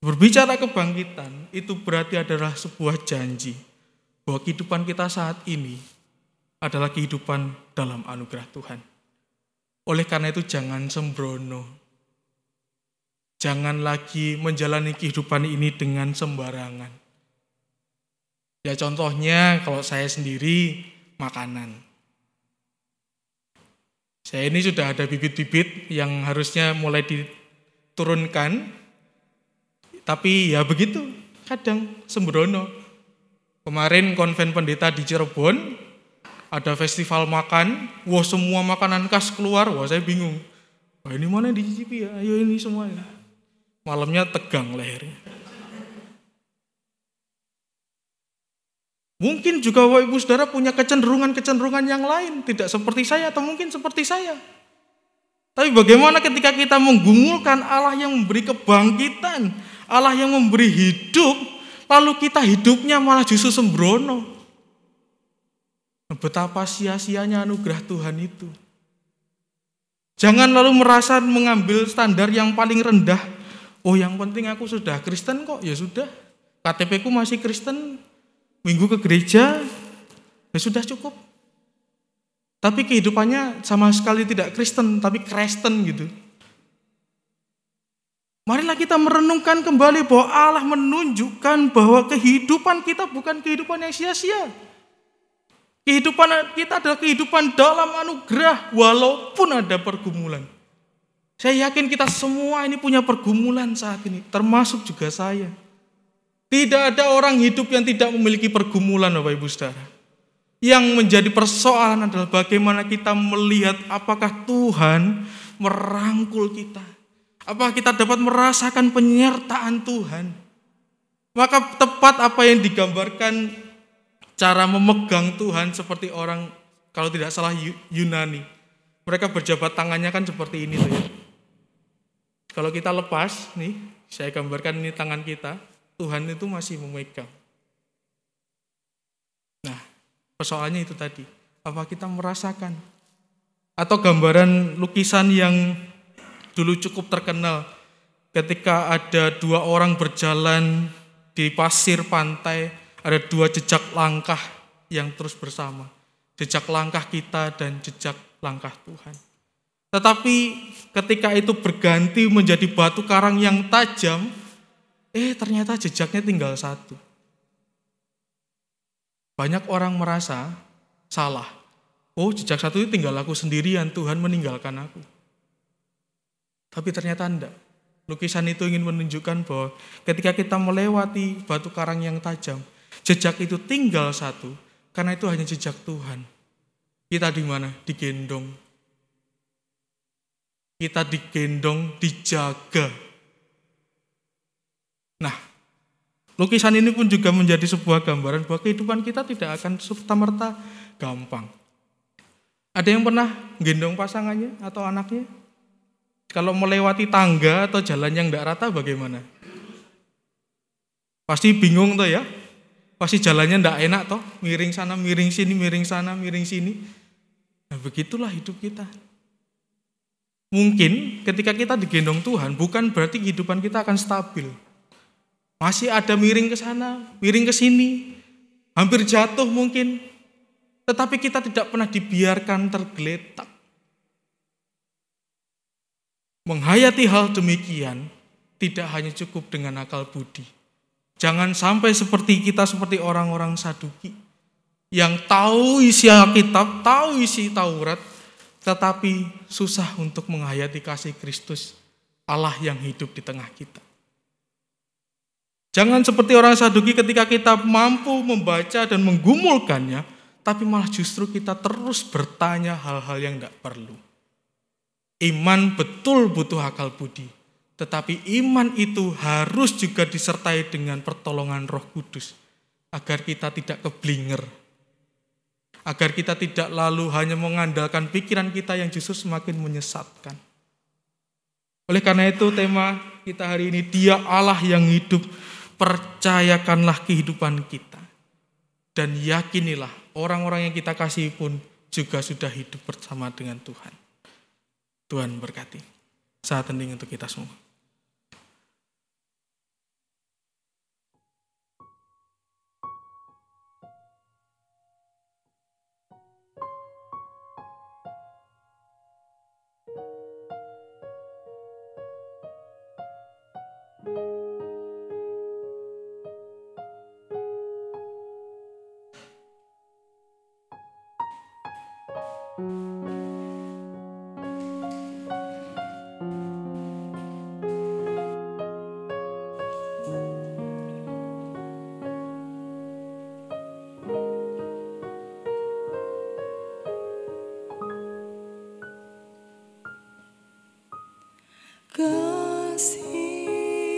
Berbicara kebangkitan, itu berarti adalah sebuah janji bahwa kehidupan kita saat ini adalah kehidupan dalam anugerah Tuhan. Oleh karena itu jangan sembrono. Jangan lagi menjalani kehidupan ini dengan sembarangan. Ya contohnya kalau saya sendiri makanan. Saya ini sudah ada bibit-bibit yang harusnya mulai diturunkan. Tapi ya begitu, kadang sembrono. Kemarin konven pendeta di Cirebon, ada festival makan, wah semua makanan khas keluar, wah saya bingung. Wah ini mana dicicipi ya, ayo ini semua. Malamnya tegang lehernya. Mungkin juga Bapak Ibu Saudara punya kecenderungan-kecenderungan yang lain, tidak seperti saya atau mungkin seperti saya. Tapi bagaimana ketika kita menggumulkan Allah yang memberi kebangkitan, Allah yang memberi hidup, lalu kita hidupnya malah justru sembrono. Betapa sia-sianya anugerah Tuhan itu. Jangan lalu merasa mengambil standar yang paling rendah. Oh yang penting aku sudah Kristen kok, ya sudah. KTP ku masih Kristen, minggu ke gereja, ya sudah cukup. Tapi kehidupannya sama sekali tidak Kristen, tapi Kristen gitu. Marilah kita merenungkan kembali bahwa Allah menunjukkan bahwa kehidupan kita bukan kehidupan yang sia-sia. Kehidupan kita adalah kehidupan dalam anugerah walaupun ada pergumulan. Saya yakin kita semua ini punya pergumulan saat ini, termasuk juga saya. Tidak ada orang hidup yang tidak memiliki pergumulan Bapak Ibu Saudara. Yang menjadi persoalan adalah bagaimana kita melihat apakah Tuhan merangkul kita. Apakah kita dapat merasakan penyertaan Tuhan. Maka tepat apa yang digambarkan cara memegang Tuhan seperti orang kalau tidak salah Yunani. Mereka berjabat tangannya kan seperti ini tuh ya. Kalau kita lepas nih, saya gambarkan ini tangan kita, Tuhan itu masih memegang. Nah, persoalannya itu tadi. Apa kita merasakan? Atau gambaran lukisan yang dulu cukup terkenal ketika ada dua orang berjalan di pasir pantai, ada dua jejak langkah yang terus bersama. Jejak langkah kita dan jejak langkah Tuhan. Tetapi ketika itu berganti menjadi batu karang yang tajam, Eh ternyata jejaknya tinggal satu. Banyak orang merasa salah. Oh jejak satu itu tinggal aku sendirian, Tuhan meninggalkan aku. Tapi ternyata enggak. Lukisan itu ingin menunjukkan bahwa ketika kita melewati batu karang yang tajam, jejak itu tinggal satu, karena itu hanya jejak Tuhan. Kita di mana? Digendong. Kita digendong, dijaga Nah, lukisan ini pun juga menjadi sebuah gambaran bahwa kehidupan kita tidak akan serta-merta gampang. Ada yang pernah gendong pasangannya atau anaknya? Kalau melewati tangga atau jalan yang tidak rata bagaimana? Pasti bingung tuh ya. Pasti jalannya tidak enak toh, miring sana, miring sini, miring sana, miring sini. Nah, begitulah hidup kita. Mungkin ketika kita digendong Tuhan, bukan berarti kehidupan kita akan stabil. Masih ada miring ke sana, miring ke sini, hampir jatuh mungkin. Tetapi kita tidak pernah dibiarkan tergeletak. Menghayati hal demikian tidak hanya cukup dengan akal budi. Jangan sampai seperti kita seperti orang-orang saduki yang tahu isi Alkitab, tahu isi Taurat, tetapi susah untuk menghayati kasih Kristus, Allah yang hidup di tengah kita. Jangan seperti orang Saduki ketika kita mampu membaca dan menggumulkannya, tapi malah justru kita terus bertanya hal-hal yang tidak perlu. Iman betul butuh akal budi, tetapi iman itu harus juga disertai dengan pertolongan Roh Kudus agar kita tidak keblinger, agar kita tidak lalu hanya mengandalkan pikiran kita yang justru semakin menyesatkan. Oleh karena itu tema kita hari ini dia Allah yang hidup percayakanlah kehidupan kita. Dan yakinilah orang-orang yang kita kasih pun juga sudah hidup bersama dengan Tuhan. Tuhan berkati. Saat hening untuk kita semua. Kasih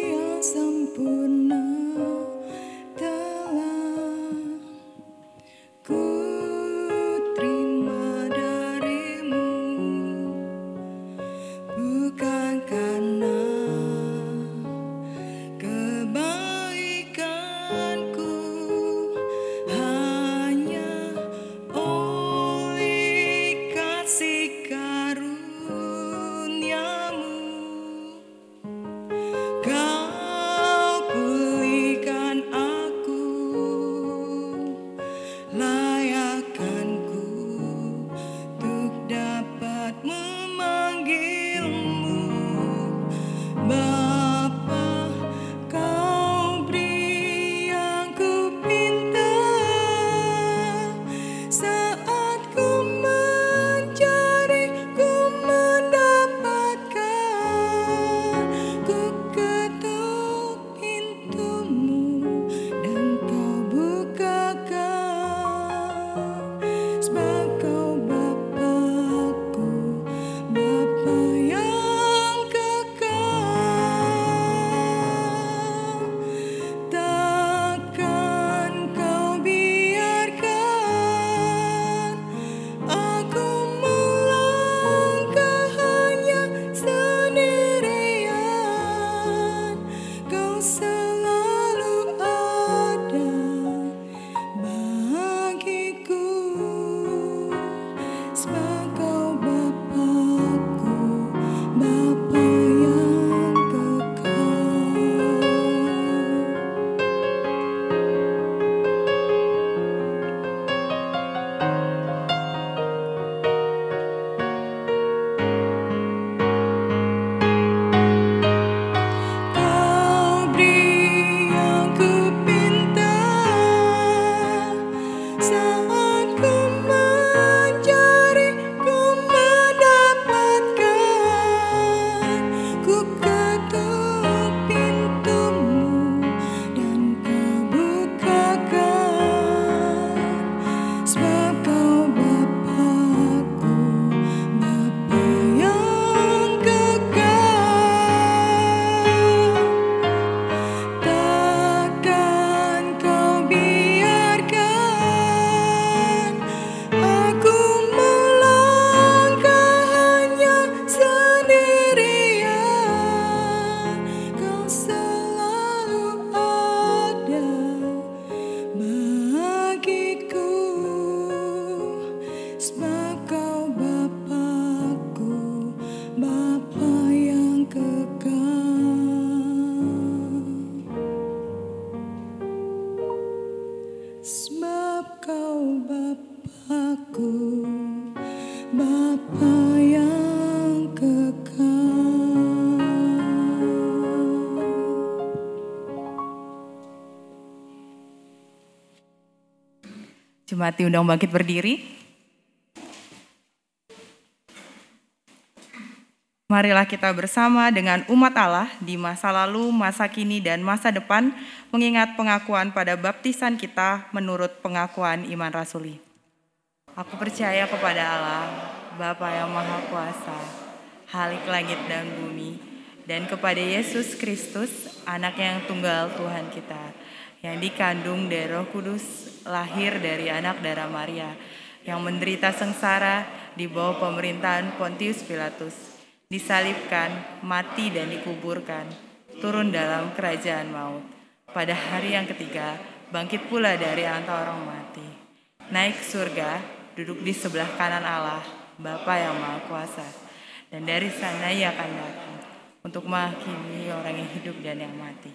yang sempurna Jemaat diundang bangkit berdiri. Marilah kita bersama dengan umat Allah di masa lalu, masa kini, dan masa depan mengingat pengakuan pada baptisan kita menurut pengakuan iman rasuli. Aku percaya kepada Allah, Bapa yang Maha Kuasa, Halik langit dan bumi, dan kepada Yesus Kristus, anak yang tunggal Tuhan kita, yang dikandung dari roh kudus, lahir dari anak darah Maria, yang menderita sengsara di bawah pemerintahan Pontius Pilatus, disalibkan, mati dan dikuburkan, turun dalam kerajaan maut. Pada hari yang ketiga, bangkit pula dari antara orang mati. Naik ke surga, duduk di sebelah kanan Allah, Bapa yang Maha Kuasa. Dan dari sana ia akan datang untuk menghakimi orang yang hidup dan yang mati.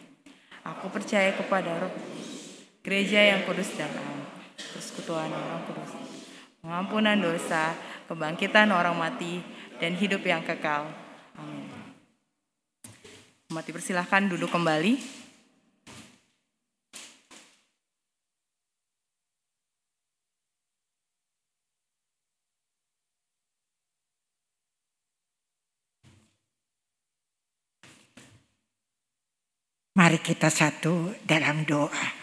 Aku percaya kepada roh gereja yang kudus dan persekutuan orang kudus, pengampunan dosa, kebangkitan orang mati, dan hidup yang kekal. Amin. Umat dipersilahkan duduk kembali. Mari kita satu dalam doa.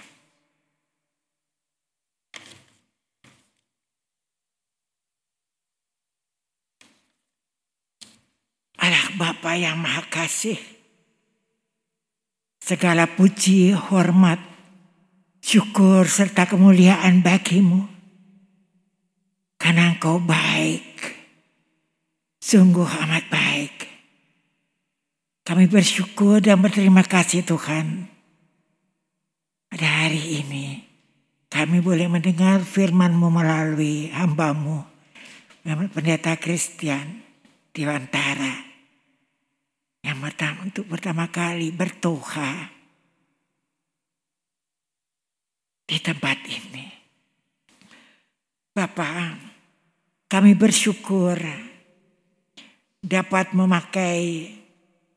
Allah Bapa yang Maha Kasih, segala puji, hormat, syukur serta kemuliaan bagimu. Karena engkau baik, sungguh amat baik. Kami bersyukur dan berterima kasih Tuhan. Pada hari ini kami boleh mendengar firman-Mu melalui hambamu, pendeta di Wantara. Yang pertama, untuk pertama kali bertoha di tempat ini. Bapak, kami bersyukur dapat memakai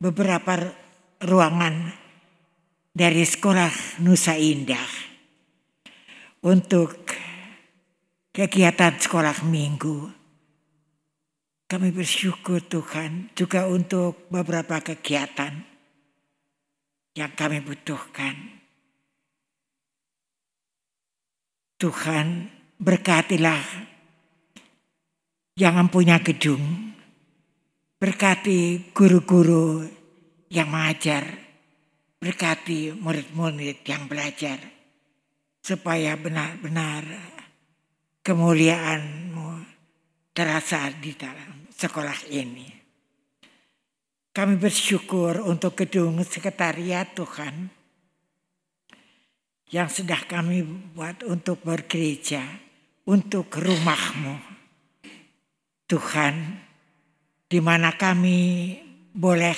beberapa ruangan dari sekolah Nusa Indah untuk kegiatan sekolah minggu. Kami bersyukur Tuhan juga untuk beberapa kegiatan yang kami butuhkan. Tuhan berkatilah yang punya gedung. Berkati guru-guru yang mengajar. Berkati murid-murid yang belajar. Supaya benar-benar kemuliaanmu terasa di dalam sekolah ini. Kami bersyukur untuk gedung sekretariat Tuhan yang sudah kami buat untuk bergereja, untuk rumahmu. Tuhan, di mana kami boleh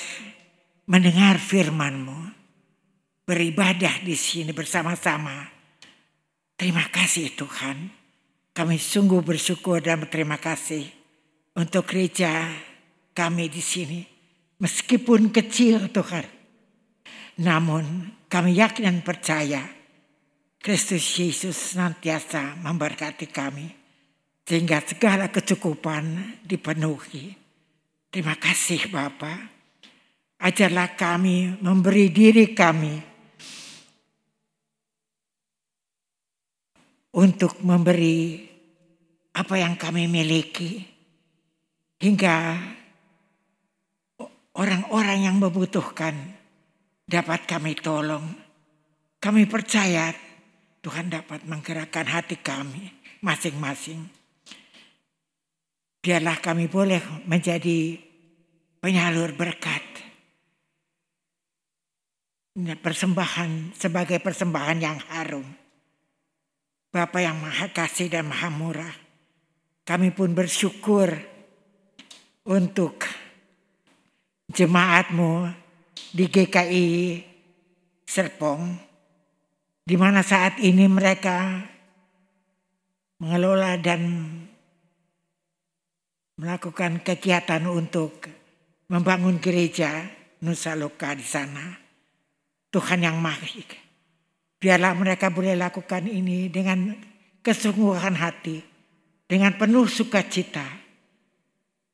mendengar firman-Mu, beribadah di sini bersama-sama. Terima kasih Tuhan. Kami sungguh bersyukur dan berterima kasih untuk gereja kami di sini. Meskipun kecil Tuhan. Namun kami yakin dan percaya Kristus Yesus senantiasa memberkati kami sehingga segala kecukupan dipenuhi. Terima kasih Bapa. Ajarlah kami memberi diri kami untuk memberi apa yang kami miliki hingga orang-orang yang membutuhkan dapat kami tolong. Kami percaya Tuhan dapat menggerakkan hati kami masing-masing. Biarlah kami boleh menjadi penyalur berkat. Persembahan sebagai persembahan yang harum. Bapa yang maha kasih dan maha murah. Kami pun bersyukur untuk jemaatmu di GKI Serpong di mana saat ini mereka mengelola dan melakukan kegiatan untuk membangun gereja Nusa Loka di sana. Tuhan yang mahik. Biarlah mereka boleh lakukan ini dengan kesungguhan hati, dengan penuh sukacita,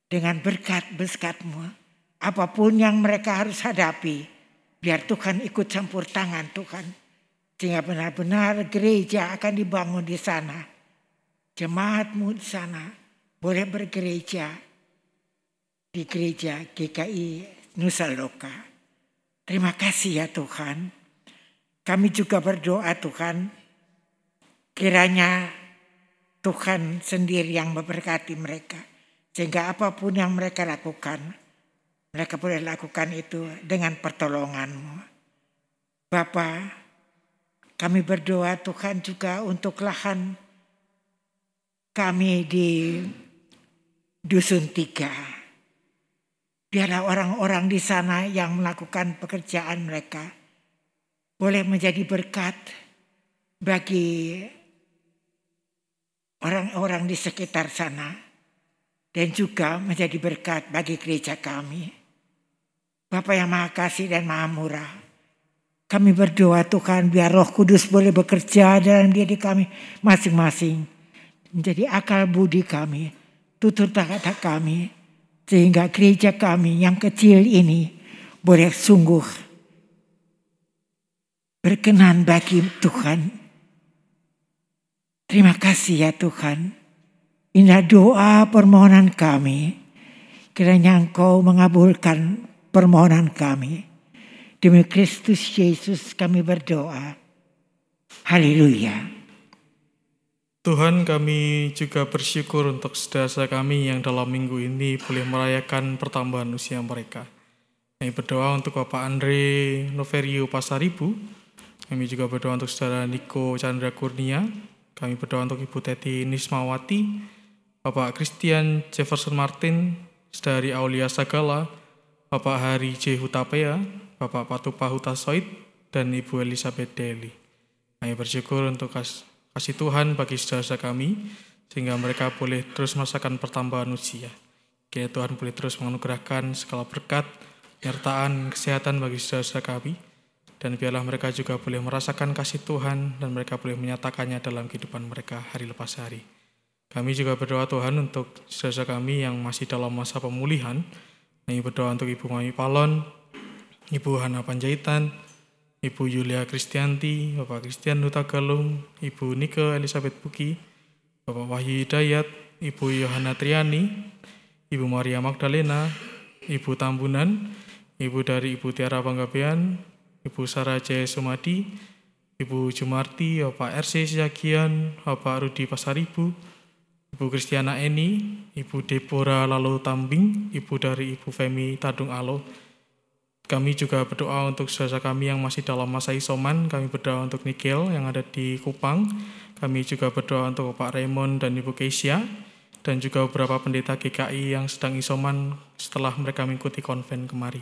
dengan berkat berkatmu. Apa pun yang mereka harus hadapi, biar Tuhan ikut campur tangan Tuhan sehingga benar-benar gereja akan dibangun di sana. Jemaatmu di sana boleh bergereja di gereja GKI Nusa Loka. Terima kasih ya Tuhan. Kami juga berdoa Tuhan, kiranya Tuhan sendiri yang memberkati mereka. Sehingga apa pun yang mereka lakukan, mereka boleh lakukan itu dengan pertolonganmu. Bapak, kami berdoa Tuhan juga untuk lahan kami di Dusun Tiga. Biarlah orang-orang di sana yang melakukan pekerjaan mereka boleh menjadi berkat bagi orang-orang di sekitar sana dan juga menjadi berkat bagi gereja kami. Bapak yang Maha Kasih dan Maha Murah, kami berdoa Tuhan biar roh kudus boleh bekerja dalam diri kami masing-masing. Menjadi akal budi kami, tutur kata kami. Sehingga gereja kami yang kecil ini boleh sungguh berkenan bagi Tuhan. Terima kasih ya Tuhan. Inilah doa permohonan kami. Kiranya Engkau mengabulkan permohonan kami. Demi Kristus Yesus kami berdoa. Haleluya. Tuhan kami juga bersyukur untuk saudara kami yang dalam minggu ini boleh merayakan pertambahan usia mereka. Kami berdoa untuk Bapak Andre Noverio Pasaribu. Kami juga berdoa untuk saudara Niko Chandra Kurnia. Kami berdoa untuk Ibu Teti Nismawati, Bapak Christian Jefferson Martin, saudari Aulia Sagala, Bapak Hari J. Hutapea, Bapak Patupa Hutasoid, dan Ibu Elizabeth Deli. Kami bersyukur untuk kas- kasih Tuhan bagi saudara kami, sehingga mereka boleh terus merasakan pertambahan usia. Kiranya Tuhan boleh terus menganugerahkan segala berkat, penyertaan, kesehatan bagi saudara kami, dan biarlah mereka juga boleh merasakan kasih Tuhan dan mereka boleh menyatakannya dalam kehidupan mereka hari lepas hari. Kami juga berdoa Tuhan untuk saudara kami yang masih dalam masa pemulihan. Kami berdoa untuk Ibu Mami Palon, Ibu Hana Panjaitan, Ibu Yulia Kristianti, Bapak Christian Huta Galung, Ibu Nike Elizabeth Buki, Bapak Wahyu Hidayat, Ibu Yohana Triani, Ibu Maria Magdalena, Ibu Tambunan, Ibu dari Ibu Tiara Panggabean, Ibu Sarah Jaya Sumadi, Ibu Jumarti, Bapak RC Siagian, Bapak Rudi Pasaribu, Ibu Kristiana Eni, Ibu Deborah Lalu Tambing, Ibu dari Ibu Femi Tadung Alo. Kami juga berdoa untuk saudara kami yang masih dalam masa isoman. Kami berdoa untuk Nikel yang ada di Kupang. Kami juga berdoa untuk Pak Raymond dan Ibu Keisha. Dan juga beberapa pendeta GKI yang sedang isoman setelah mereka mengikuti konven kemarin.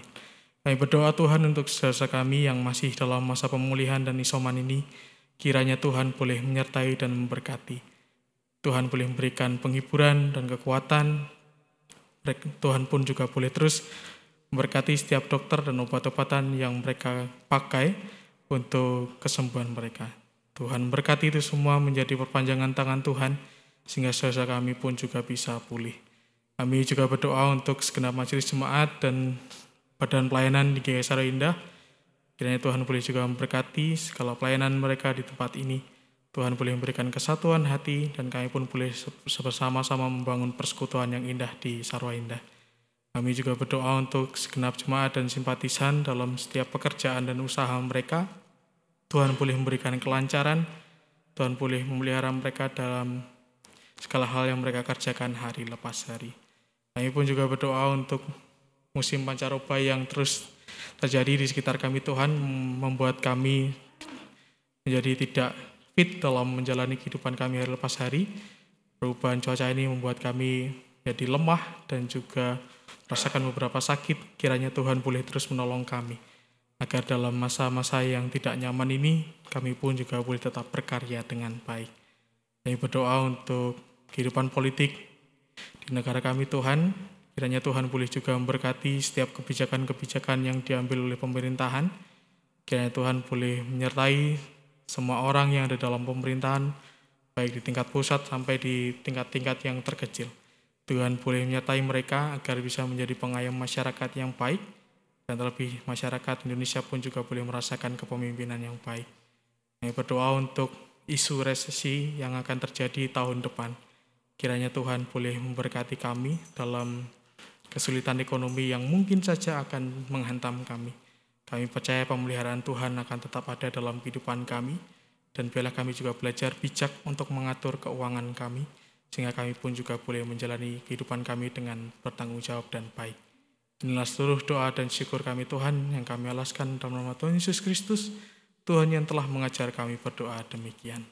Kami berdoa Tuhan untuk saudara kami yang masih dalam masa pemulihan dan isoman ini. Kiranya Tuhan boleh menyertai dan memberkati. Tuhan boleh memberikan penghiburan dan kekuatan. Tuhan pun juga boleh terus memberkati setiap dokter dan obat-obatan yang mereka pakai untuk kesembuhan mereka. Tuhan berkati itu semua menjadi perpanjangan tangan Tuhan sehingga saudara kami pun juga bisa pulih. Kami juga berdoa untuk segenap majelis jemaat dan badan pelayanan di Saro Indah. Kiranya Tuhan boleh juga memberkati segala pelayanan mereka di tempat ini. Tuhan boleh memberikan kesatuan hati dan kami pun boleh bersama-sama membangun persekutuan yang indah di Sarwa Indah. Kami juga berdoa untuk segenap jemaat dan simpatisan dalam setiap pekerjaan dan usaha mereka. Tuhan boleh memberikan kelancaran, Tuhan boleh memelihara mereka dalam segala hal yang mereka kerjakan hari lepas hari. Kami pun juga berdoa untuk musim pancaroba yang terus terjadi di sekitar kami Tuhan membuat kami menjadi tidak fit dalam menjalani kehidupan kami hari lepas hari. Perubahan cuaca ini membuat kami jadi lemah dan juga merasakan beberapa sakit. Kiranya Tuhan boleh terus menolong kami. Agar dalam masa-masa yang tidak nyaman ini, kami pun juga boleh tetap berkarya dengan baik. Kami berdoa untuk kehidupan politik di negara kami Tuhan. Kiranya Tuhan boleh juga memberkati setiap kebijakan-kebijakan yang diambil oleh pemerintahan. Kiranya Tuhan boleh menyertai semua orang yang ada dalam pemerintahan, baik di tingkat pusat sampai di tingkat-tingkat yang terkecil. Tuhan boleh menyertai mereka agar bisa menjadi pengayom masyarakat yang baik, dan terlebih masyarakat Indonesia pun juga boleh merasakan kepemimpinan yang baik. Kami berdoa untuk isu resesi yang akan terjadi tahun depan. Kiranya Tuhan boleh memberkati kami dalam kesulitan ekonomi yang mungkin saja akan menghantam kami. Kami percaya pemeliharaan Tuhan akan tetap ada dalam kehidupan kami, dan biarlah kami juga belajar bijak untuk mengatur keuangan kami, sehingga kami pun juga boleh menjalani kehidupan kami dengan bertanggung jawab dan baik. Inilah seluruh doa dan syukur kami Tuhan yang kami alaskan dalam nama Tuhan Yesus Kristus, Tuhan yang telah mengajar kami berdoa demikian.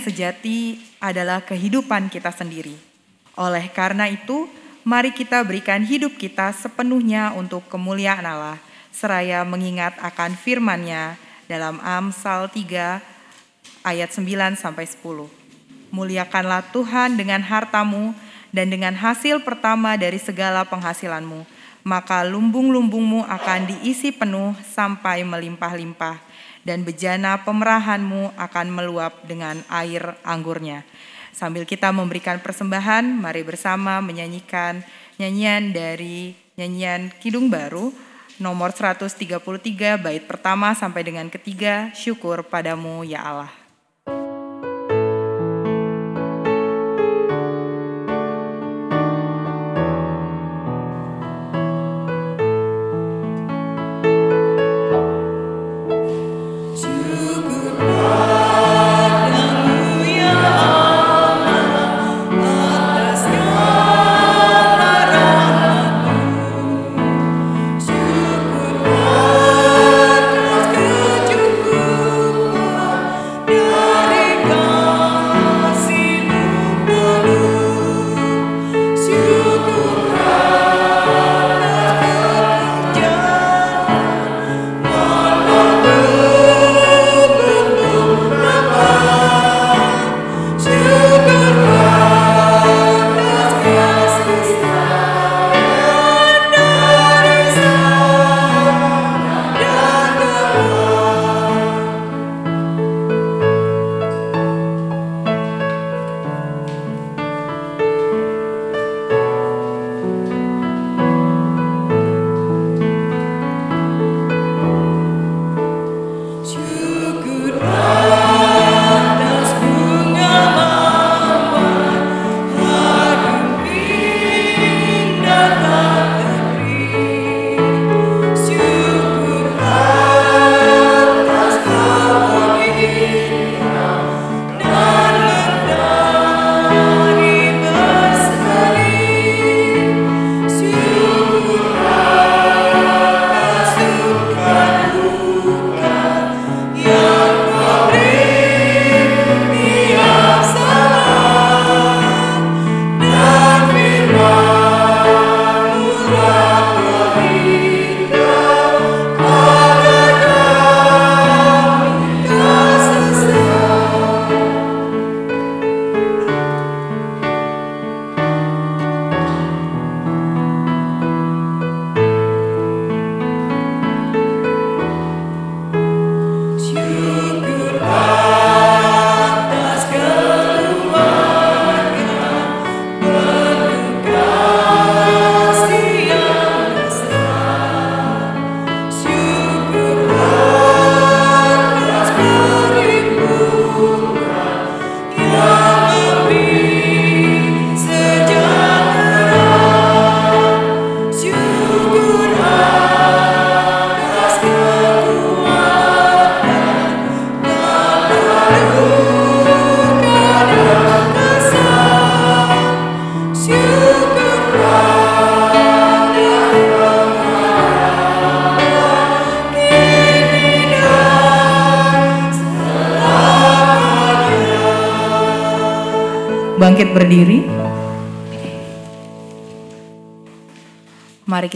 Sejati adalah kehidupan kita sendiri. Oleh karena itu, mari kita berikan hidup kita sepenuhnya untuk kemuliaan Allah, seraya mengingat akan firman-Nya dalam Amsal 3 ayat 9 sampai 10. Muliakanlah Tuhan dengan hartamu dan dengan hasil pertama dari segala penghasilanmu, maka lumbung-lumbungmu akan diisi penuh sampai melimpah-limpah dan bejana pemerahanmu akan meluap dengan air anggurnya. Sambil kita memberikan persembahan, mari bersama menyanyikan nyanyian dari nyanyian Kidung Baru nomor 133 bait pertama sampai dengan ketiga, syukur padamu ya Allah.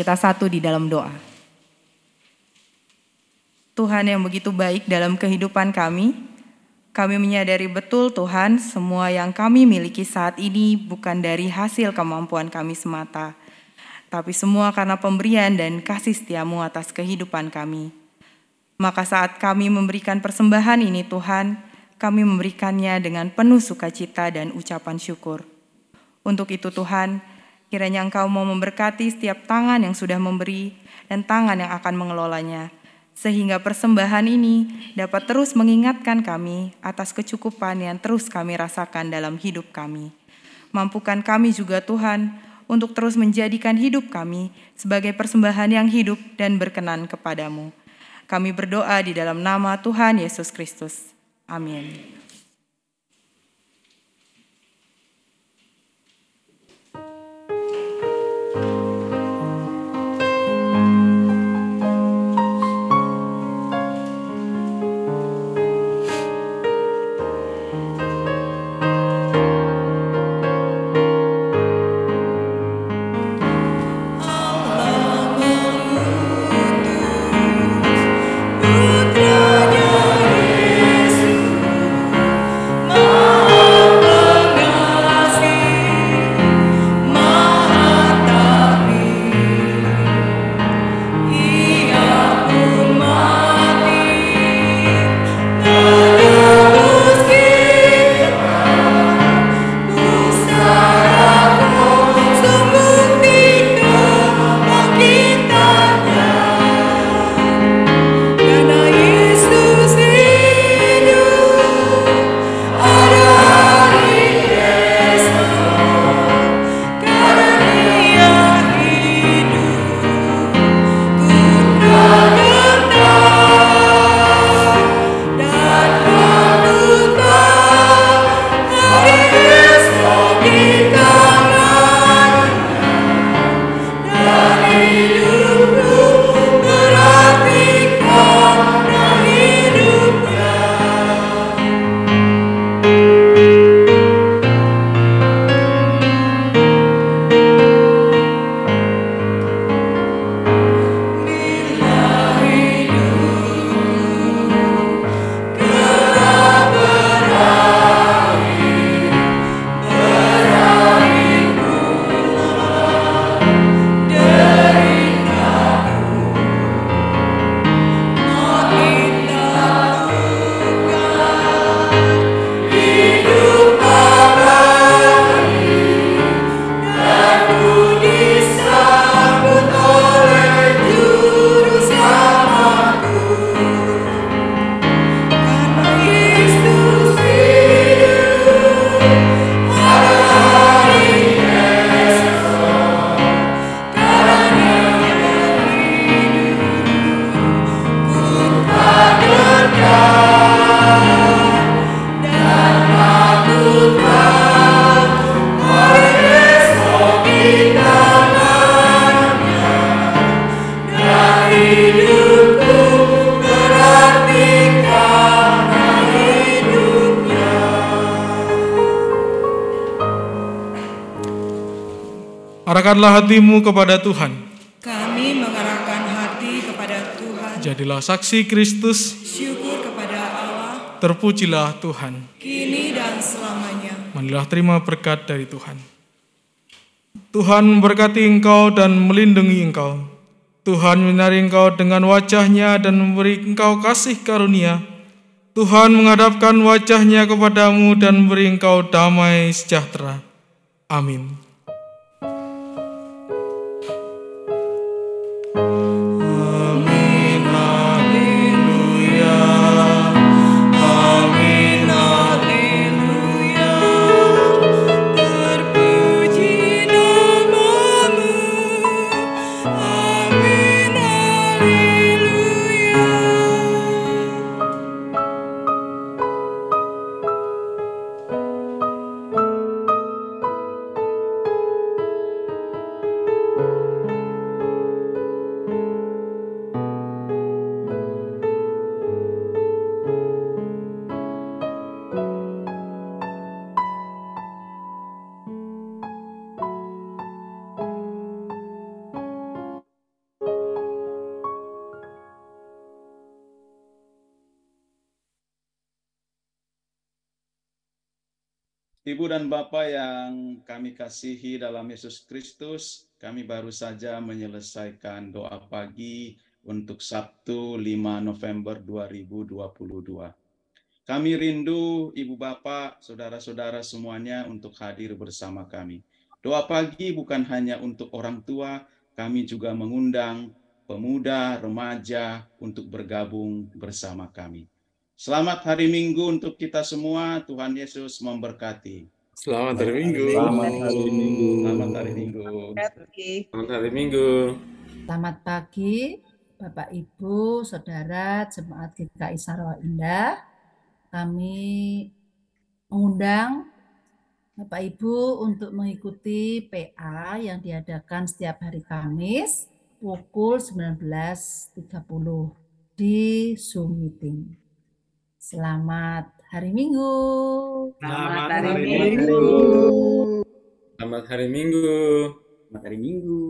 Kita satu di dalam doa. Tuhan yang begitu baik dalam kehidupan kami, kami menyadari betul Tuhan semua yang kami miliki saat ini bukan dari hasil kemampuan kami semata, tapi semua karena pemberian dan kasih setiamu atas kehidupan kami. Maka saat kami memberikan persembahan ini Tuhan, kami memberikannya dengan penuh sukacita dan ucapan syukur. Untuk itu Tuhan, kiranya Engkau mau memberkati setiap tangan yang sudah memberi dan tangan yang akan mengelolanya, sehingga persembahan ini dapat terus mengingatkan kami atas kecukupan yang terus kami rasakan dalam hidup kami. Mampukan kami juga Tuhan untuk terus menjadikan hidup kami sebagai persembahan yang hidup dan berkenan kepadamu. Kami berdoa di dalam nama Tuhan Yesus Kristus. Amin. Arahkanlah hatimu kepada Tuhan. Kami mengarahkan hati kepada Tuhan. Jadilah saksi Kristus, Syukur kepada Allah, terpujilah Tuhan. kini dan selamanya. Marilah terima berkat dari Tuhan. Tuhan memberkati engkau dan melindungi engkau. Tuhan menyinari engkau dengan wajahnya dan memberi engkau kasih karunia. Tuhan menghadapkan wajahnya kepadamu dan memberi engkau damai sejahtera. Amin. Amin, Ibu dan Bapak yang kami kasihi dalam Yesus Kristus, kami baru saja menyelesaikan doa pagi untuk Sabtu 5 November 2022. Kami rindu Ibu Bapak, Saudara-saudara semuanya untuk hadir bersama kami. Doa pagi bukan hanya untuk orang tua, kami juga mengundang pemuda, remaja untuk bergabung bersama kami. Selamat hari Minggu untuk kita semua. Tuhan Yesus memberkati. Selamat hari Minggu. Selamat hari Minggu. Selamat hari Minggu. Selamat hari Minggu. Selamat pagi, Bapak Ibu, Saudara, Jemaat GKI Sarwa Indah. Kami mengundang Bapak Ibu untuk mengikuti PA yang diadakan setiap hari Kamis pukul 19.30 di Zoom meeting. Selamat hari Minggu. Selamat hari hari Minggu. Selamat hari Minggu. Selamat hari Minggu.